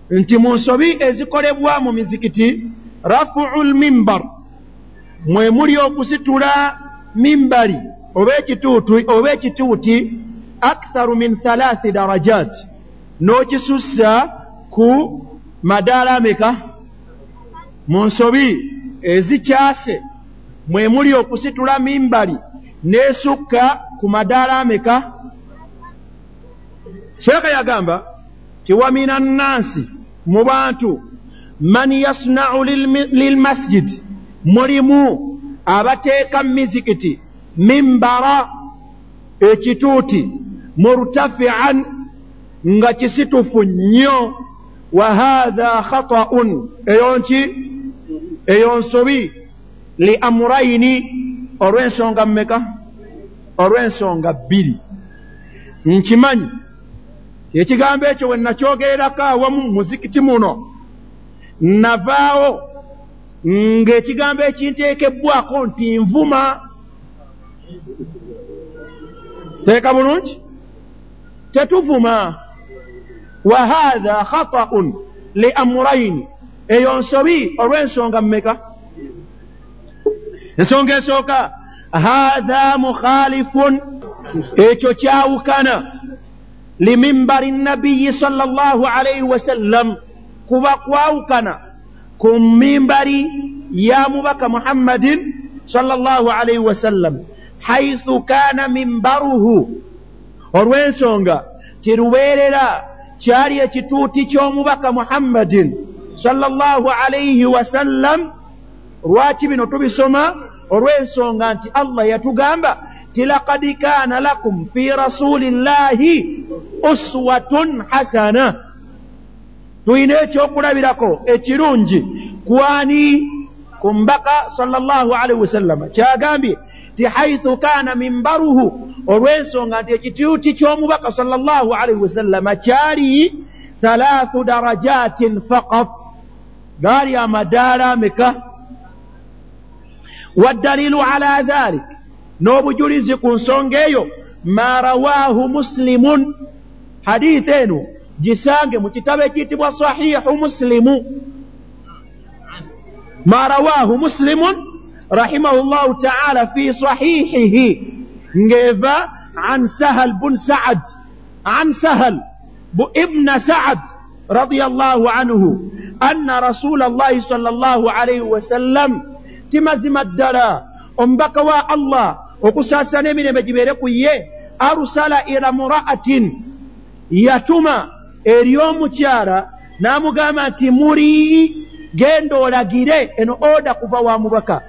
nti mu nsobi ezikolebwa mu mizikiti rafuu lmimbar mwe muli okusitula mimbali oba ekituuti aktharu min thalaathi darajat n'okisussa ku madaala ameka mu nsobi ezikyase mwe muli okusitula mimbali n'esukka ku madaala ameka? Sheeka yagamba ti wa mina nnansi mu bantu man yasnau lilmasjid mulimu abateeka mizikiti mimbara ekituuti murtafian nga kisitufu nnyo. Wa haatha khata'un eyo nki eyo nsobi li amurayini olw'ensonga mmeka olw'ensonga bbiri. Nkimanyi ekigambo ekyo we nakyogererako awamu muzikiti muno navaawo ng'ekigambo ekinteekebbwako nti nvuma. Teeka bulungi? Tetuvuma. Wa haatha khata'un li amurayini eyo nsobi olw'ensonga mmeka? Ensonga esooka haatha mukhalifun ekyo kyawukana. Limimbari nabiyi sala llahu alaihi wasallam kuba kwawukana ku mimbari ya mubaka muhammadin sala llahu alaihi wasallam haithu kaana mimbaruhu. Olw'ensonga kirubeerera kyali ekituuti ky'omubaka muhammadin sala llahu alaihi wasallam lwaki bino tubisoma? Olw'ensonga nti allah yatugamba ti lakad kaana lakum fi rasulillahi uswatun hasana. Tulina ekyokulabirako ekirungi kwani ku mbaka sala llahu alaihi wasallama kyagambye ti haithu kaana mimbaruhu olw'ensonga nti ekituuti ky'omubaka sala llahu alaihi wasallama kyali thalaathu darajatin faqat gaali amadaala ameka waddaliilu ala dhalik n'obujulizi ku nsonga eyo ma rawaahu muslimun hadithi eno gisange mu kitabo ekiyitibwa sahihu muslimu ma rawaahu muslimun rahimahu llahu taala fi sahihihi ng'eva an sahal bun saad an sahal ibna saad رضي الله anna rasulallahi salllah alaihi wasallam timazima ddala omubaka wa allah okusaasaana emirembe gibeere ku ye arusala ila muraatin yatuma eri omukyala n'amugamba nti muli genda olagire eno oda kuva wa mubaka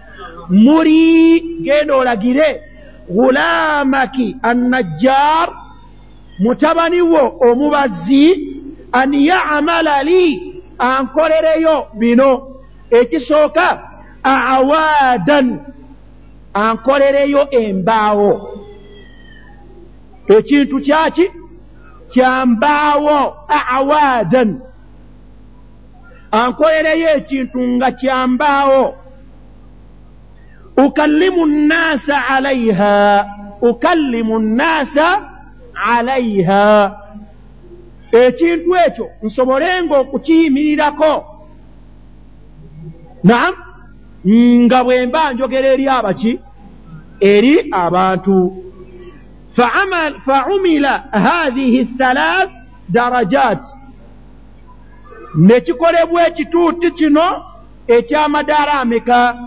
muli genda olagire gulaamaki annajjar mutabani wo omubazzi an yamala li ankolereyo bino. Ekisooka awaadan ankolereyo embaawo. Ekintu kyaki? Kyambaawo awaadan ankolereyo ekintu nga kyambaawo ukallimu nnaasa alaiha ukallimu nnaasa alaiha ekintu ekyo nsobolenga okukiyimirirako naam nga bwe mba njogera eri abaki eri abantu. Faumila hathihi thalath darajat. Nekikolebwa ekituuti kino ekyamadaala ameka?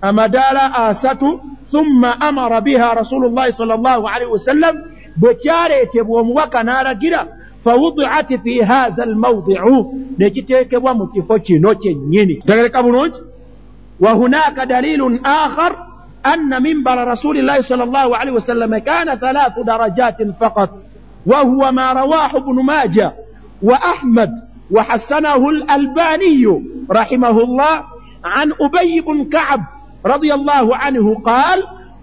Amadaala asatu thumma amara biha rasulu llahi sal llahu alaihi wasallam bwe kyaleetebwa omubaka n'alagira fawudiat fi hatha almawdiu nekiteekebwa mu kifo kino kyennyini tegereka bulungi wahunaaka dalilun akhar أن منبر رسول الله صلى الله عليه وسلم كان ثلاث درجات فقط وهو ما رواه ابن ماجه وأحمد وحسنه الألباني رحمه الله عن أبي بن كعب رضي الله عنه قال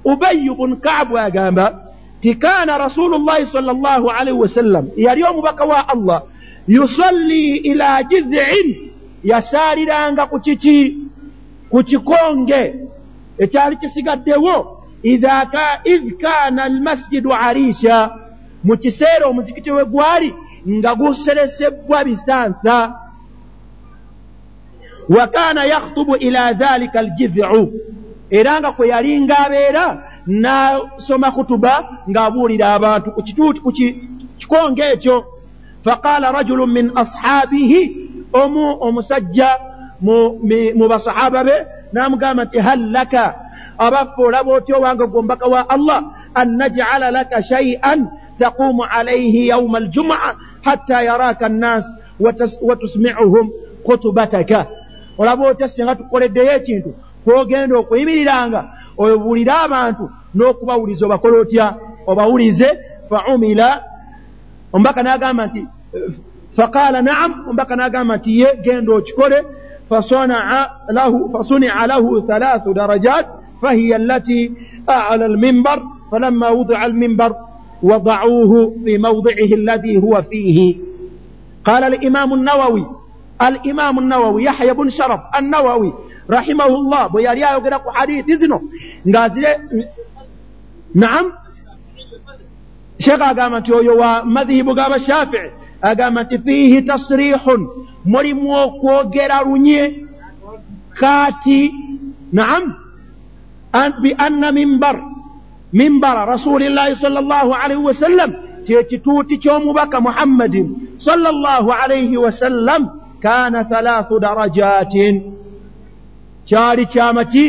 أبي بن كعب وأجاب كان رسول الله صلى الله عليه وسلم يريوم بكواء الله يصلي إلى جذع يسار لانك كتشي ku kikonge ekyali kisigaddewo idh kaana almasjidu ariisha mu kiseera omuzikiti we gwali nga guseresebwa bisansa wa kaana yakhtubu ila dhalika aljidhu era nga kwe yali ng'abeera n'asoma khutuba ng'abuulira abantu ku kituuti ku kikonge ekyo. Faqaala rajulu min ashaabihi omu omusajja mu basahaba be n'amugamba nti hal laka? Abaffe olaba otya owange gwombaka wa allah an najala laka shai'an taqumu alaihi yauma aljumua hatta yaraka annas watusmiuhum khutubataka olaba otya singa tukoleddeyo ekintu kwogenda okuyimiriranga obuulire abantu n'okubawuliza obakola otya? Obawulize faumila omubaka n'agamba nti faqala naam. Omubaka n'agamba nti ye genda okikole. Fasunia lahu thalathu darajat fahiya allati ala almimbar falamma wudia almimbar wadauhu fi mawdiihi alladhi huwa fihi qala alimamu nawawi alimamu nawawi yahya bun sharaf annawawi rahimahullah bwe yali ayogera ku hadithi zino ng'azire naam sheekh agamba nti oyo wa madhihibu g'abashafii agamba nti fiihi tasrihun mulimu okwogera lunye kaati naam bianna mimbar mimbara rasulillahi sal llahu alaihi wasallam kyekituuti ky'omubaka muhammadin sal llahu alaihi wasallam kaana thalaathu darajatin kyali kyamaki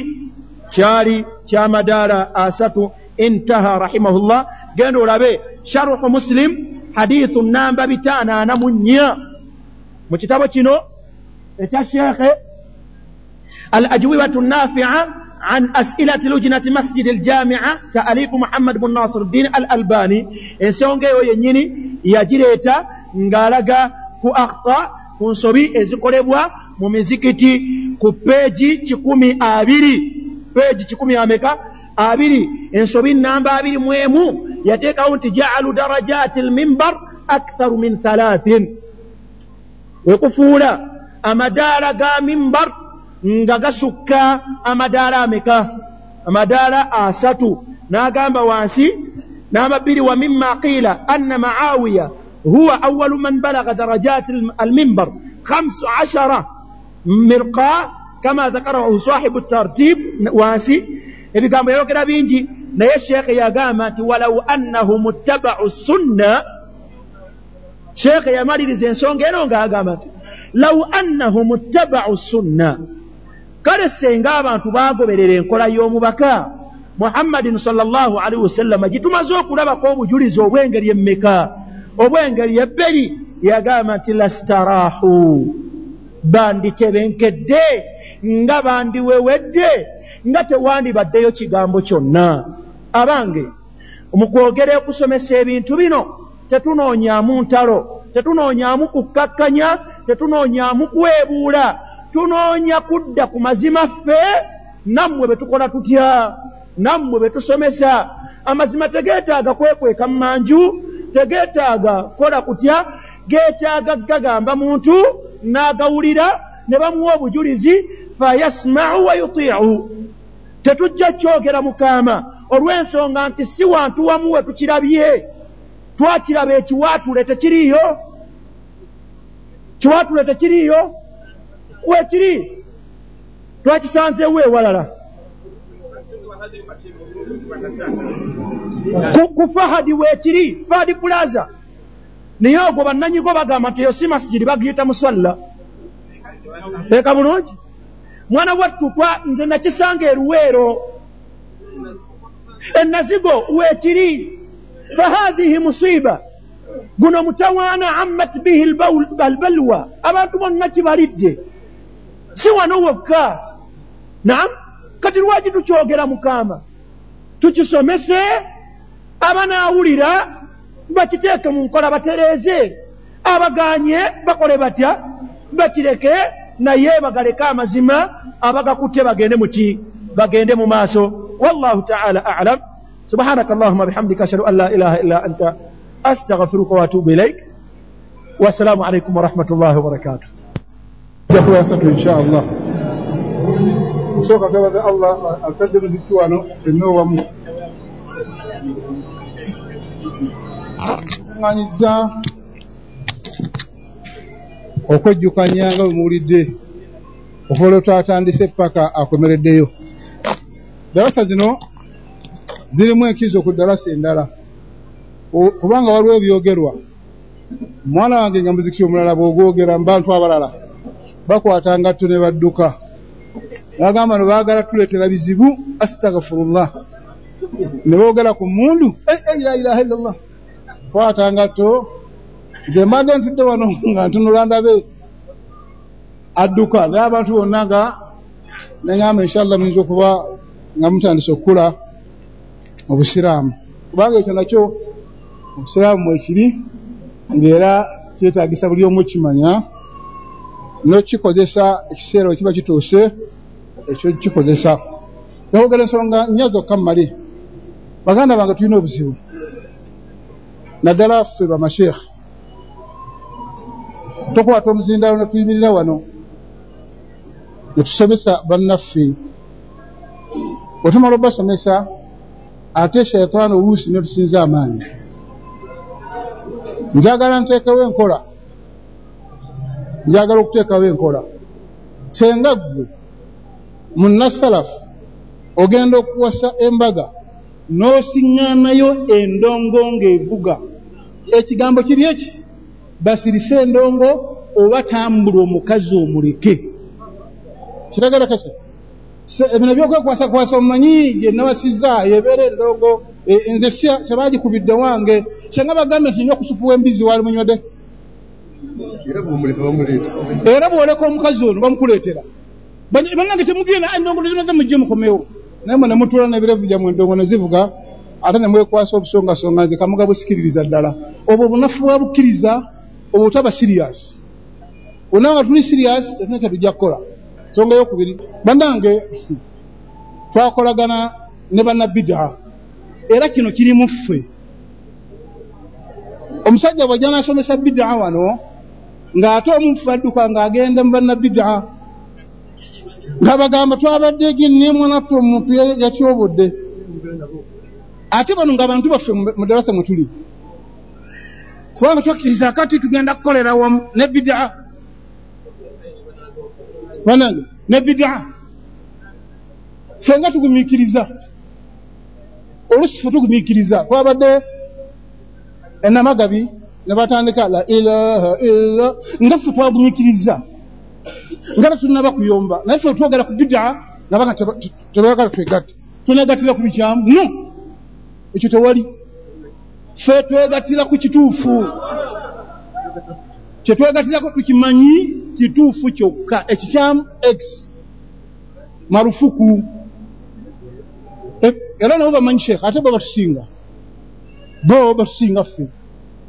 kyali kyamadaala asatu intaha rahimahullah. Genda olabe sharuhu muslim hadithu namba bitaanaana mu nnya mu kitabo kino ekya sheekhe al ajwibatu nafia عن أسئلة لجنة مسجد الجامعة تأليف محمد بن ناصر الدين الألباني ensonga eyo yennyini yagireeta ng'alaga ku akhta ku nsobi ezikolebwa mu mizikiti ku peegi kikumi abiri peegi kikumi ameka? Abiri. Ensobi namba abiri mu emu yateekawo nti jaalu darajaati lmimbar aktharu min thalathin. Wekufuula amadaala ga mimbar nga gasukka amadaala ameka? Amadaala asatu. N'agamba wansi n'amabbiri wa mima qiila anna maawiya huwa awalu man balaga darajaati almimbar khamsu ashara mirqa kama dhakarahu sahibu tartib wansi ebigambo yayogera bingi naye sheekhe yagamba nti walau annahum ittabau sunna. Sheekhe yamaliriza ensonga eno ng'agamba nti lau annahum ittabau sunna. Kale senga abantu bagoberera enkola y'omubaka muhammadin salllahu alaihi wasallama gitumaze okulabako obujulizi obw'engeri emmeka obw'engeri ebberi yagamba nti lastaraahu banditebenkedde nga bandiwewedde nga tewandibaddeyo kigambo kyonna. Abange mu kwogera okusomesa ebintu bino tetunoonyaamu ntalo tetunoonyaamu kukkakkanya tetunoonyaamu kwebuula tunoonya kudda ku mazima ffe nammwe be tukola tutya? Nammwe be tusomesa amazima tegeetaaga kwekweka mu manju tegeetaaga kukola kutya? Geetaaga gagamba muntu n'agawulira ne bamuwa obujulizi fayasmau wa yutiicu tetujja kyogera mukaama olw'ensonga nti si wantu wamu we tukirabye. Twakiraba ekiwaatule tekiriiyo? Kiwaatule tekiriiyo? Wekiri twakisanzeewo ewalala ku fahadi weekiri fahadi plaza naye ogwo bannanyigo bagamba nti eyo si masigiri bagiyita muswalla. Teeka bulungi. Mwana wattu nze nakisanga eruweero. Enazigo weekiri. Fahadhihi musiiba. Guno mutawaana ammat bihi albalwa. Abantu bonna kibalidde. Si wano wokka. Naam. Kati lwaki tukyogera mukama? Tukisomese abanaawulira bakiteeke mu nkola batereeze. Abaganye bakole batya? Bakireke naye bagaleke amazima abagakutte bagende muki bagende mu maaso. Wallahu taala alam. Subhanaka allahuma bihamdika ashhadu an la ilaha illa anta astaghfiruka waatubu ilaik wassalamu alaikum warahmatullahi wabarakatuh kuba asatu inshallah. Nsooka gabaga allah ataddemu zittu wano fenna owamu ŋŋanyiza okwejjukanya nga bwe muwulidde okuva twatandise paka akomereddeyo dalasa zino zirimu enkizo ku dalasa endala. Kubanga waliwo ebyogerwa. Omwana wange nga muzikiti omulala bw'ogwogera mu bantu abalala bakwata ngatto ne badduka. Bagamba no baagala tuleetera bizibu astagfirullah ne boogera ku mundu la ilaha illallah kwata ngatto nze mbadde ntudde wano nga ntunula ndabe adduka naye abantu bonna nga neŋamba inshallah muyinza okuba nga mutandise okukula mu busiraamu. Kubanga ekyo nakyo obusiraamu mwekiri ng'era kyetagisa buli omu okimanya n'okikozesa ekiseera we kiba kituuse ekyo kikozesa. Nakwogera ensonga nnya zokka mumale baganda bange tulina obuzibu naddala ffe bamasheekhe tokwata omuzindalo netuyimirira wano netusomesa bannaffe. Otumala obasomesa ate shaitaani oluusi netusinza amaanyi. Njagala nteekawo enkola. Njagala okuteekawo enkola. Senga ggwe munnasalafu ogenda okuwasa embaga n'osiŋŋaanayo endongo ng'evuga ekigambo kiri eki? Basirise endongo oba tambula omukazi omuleke. Kiragala kasa? Ebino byokwekwasa kwasa omumanyi gye nawasizza yebeera endongo nze kyebagikubidde wange kyenga bagambe nti nyo okusupuwa embizi waali munywedde era bwoleka omukazi ono bamukuleetera. Bannange temugenda endongo nezinaze mujje mukomewo. Naye mwe nemutula nebirevu gyamwe endongo nezivuga ate nemwekwasa obusongasonga nze kamuga busikiririza ddala. Obwo obunafu bwa bukkiriza obwo taba sirias bonna nga tuli sirias tetuna kyetujja kukola nsonga yokubiri bannange <laughs> twakolagana ne bannabida era kino kirimu ffe. Omusajja bwajja nasomesa bidaa wano ng'ate omufu adduka ng'agenda mu bannabida ng'abagamba twabadde ginnemwanaffe omuntu yatyobodde ate bano ng'abantu baffe mu ddalasa mwe tuli kubanga twakkiriza kati tugenda kukolera wamu ne bidaa banange ne bidaa fenga tugumiikiriza olusi fe tugumiikiriza twabadde enamagabi ne batandika la ilaha illa nga ffe twagumiikiriza nga tetunaba kuyomba naye ffe twogera ku bidaa nabanga tebayagala twegatte tunegatira ku bikyamu no ekyo tewali. Ffe twegatira ku kituufu. Kyetwegatirako tukimanyi kituufu kyokka. Ekikyamu x. Marufuku. Era nabo bamanyi sheekh ate bo batusinga. Bo batusinga ffe.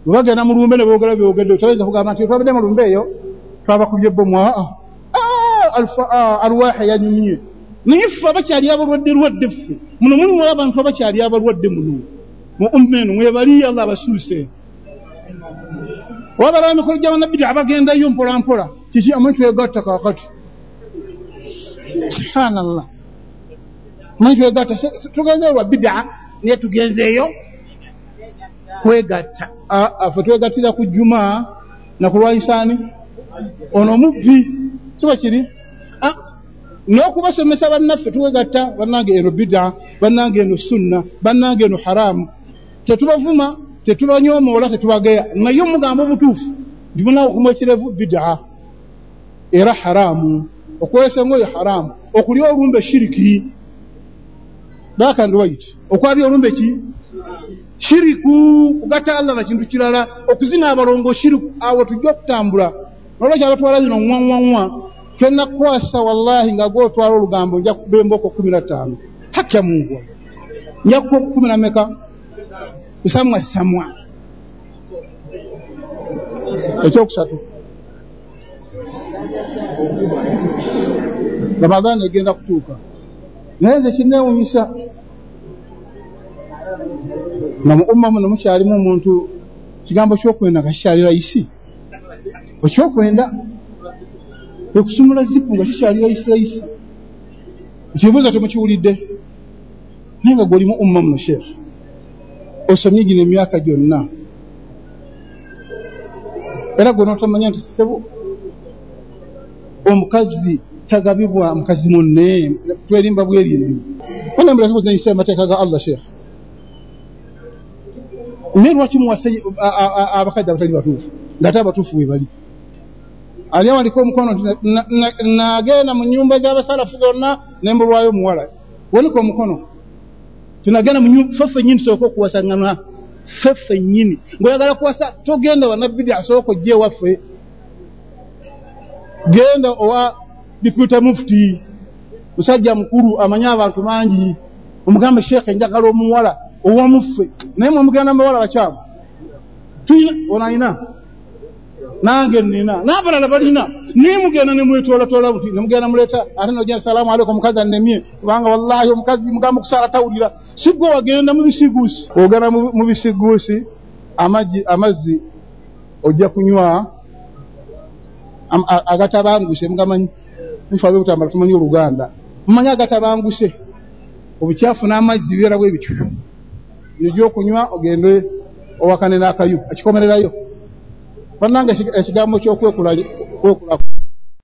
Webagenda mu lumbe ne boogera byogedde toyinza kugamba nti twabadde mu lumbe eyo twabakubye bomu aa alwaha yanyumye naye ffe abakyali abalwadde lwadde ffe muno mulimu abantu abakyali abalwadde muno. Mu umma eno mwebali allah abasuuse. Wabala emikolo gy'abannabbi abagendayo mpola mpola kiki amanyi twegatta kaakati? Subhanallah. Amanyi twegatta. Tugenzeyo lwa bidaa naye tugenzeeyo kwegatta. Ffe twegattira ku juma nakulwayisaani ono mubbi kiba kiri n'okubasomesa bannaffe twegatta bannange eno bidaa bannange eno sunna bannange eno haramu. Tetubavuma tetubanyoomoola tetubageya. Naye omugamba obutuufu nti munawe okuma ekirevu bidaa era haramu. Okwesa engoye haramu. Okulya olumbe shiriki. Bakandwait okwabya olumbe ki? Shiriku. Kugatta allah na kintu kirala. Okuzina abalongo shiriku. Awo tujja okutambula. Nolwekyo abatwala zino nwaŋwaŋwa kenakwasa wallahi nga gwotwala olugambo nja kuba emboko kumi na ttaano. Hakya mungu nja kuba kumi na meka kusamwa samwa. Ekyokusatu. Ramadani egenda kutuuka. Naye nze kinneewunyisa. Nga mu umma muno mukyalimu omuntu kigambo kyokwenda nga kikyali layisi ekyokwenda ekusumula zipu nga kikyali layisi layisi ekibuuza temukiwulidde naye nga gwolimu umma muno sheekh osomye gino emyaka gyonna. Era gwe notamanya nti sebo omukazi tagabibwa mukazi munne twerimba bwerindi onembulakibuzinanyisa amateeka ga allah sheekh naye lwaki muwase abakazi abatali batuufu? Ngaate abatuufu we bali ali awaliko omukono nti na- na- nagenda mu nyumba z'abasalafu zonna nembulwayo omuwala wanika omukono tinagenda mu nyu- ffe ffennyini tusooka okuwasaŋŋana ffe ffennyini ng'oyagala kuwasa togenda wanabbidi asooka ojja ewaffe genda owa dipute mufuti musajja mukulu amanyi abantu bangi omugambe sheekhe njagala omuwala owamuffe naye mwemugenda mu bawala bakyamu tuyina ono ayina nange nina n'abalala balina naye mugenda ne mwetoolatoola buti. Ne mugenda muleeta ate nogenda salaamu aleikum omukazi annemye kubanga wallahi omukazi mugamba okusaala tawulira. Si gwe wagenda mu bisiguusi ogenda mu- bisiguusi amazzi ojja kunywa agatabanguse mugamanyi? Nfe abe butambala tumanyi oluganda. Mumanyi agatabanguse obukyafu n'amazzi bibeera bwe bityo. Byegyokunywa ogende owakane n'akayu akikomererayo bannange ekigambo ky'okwekula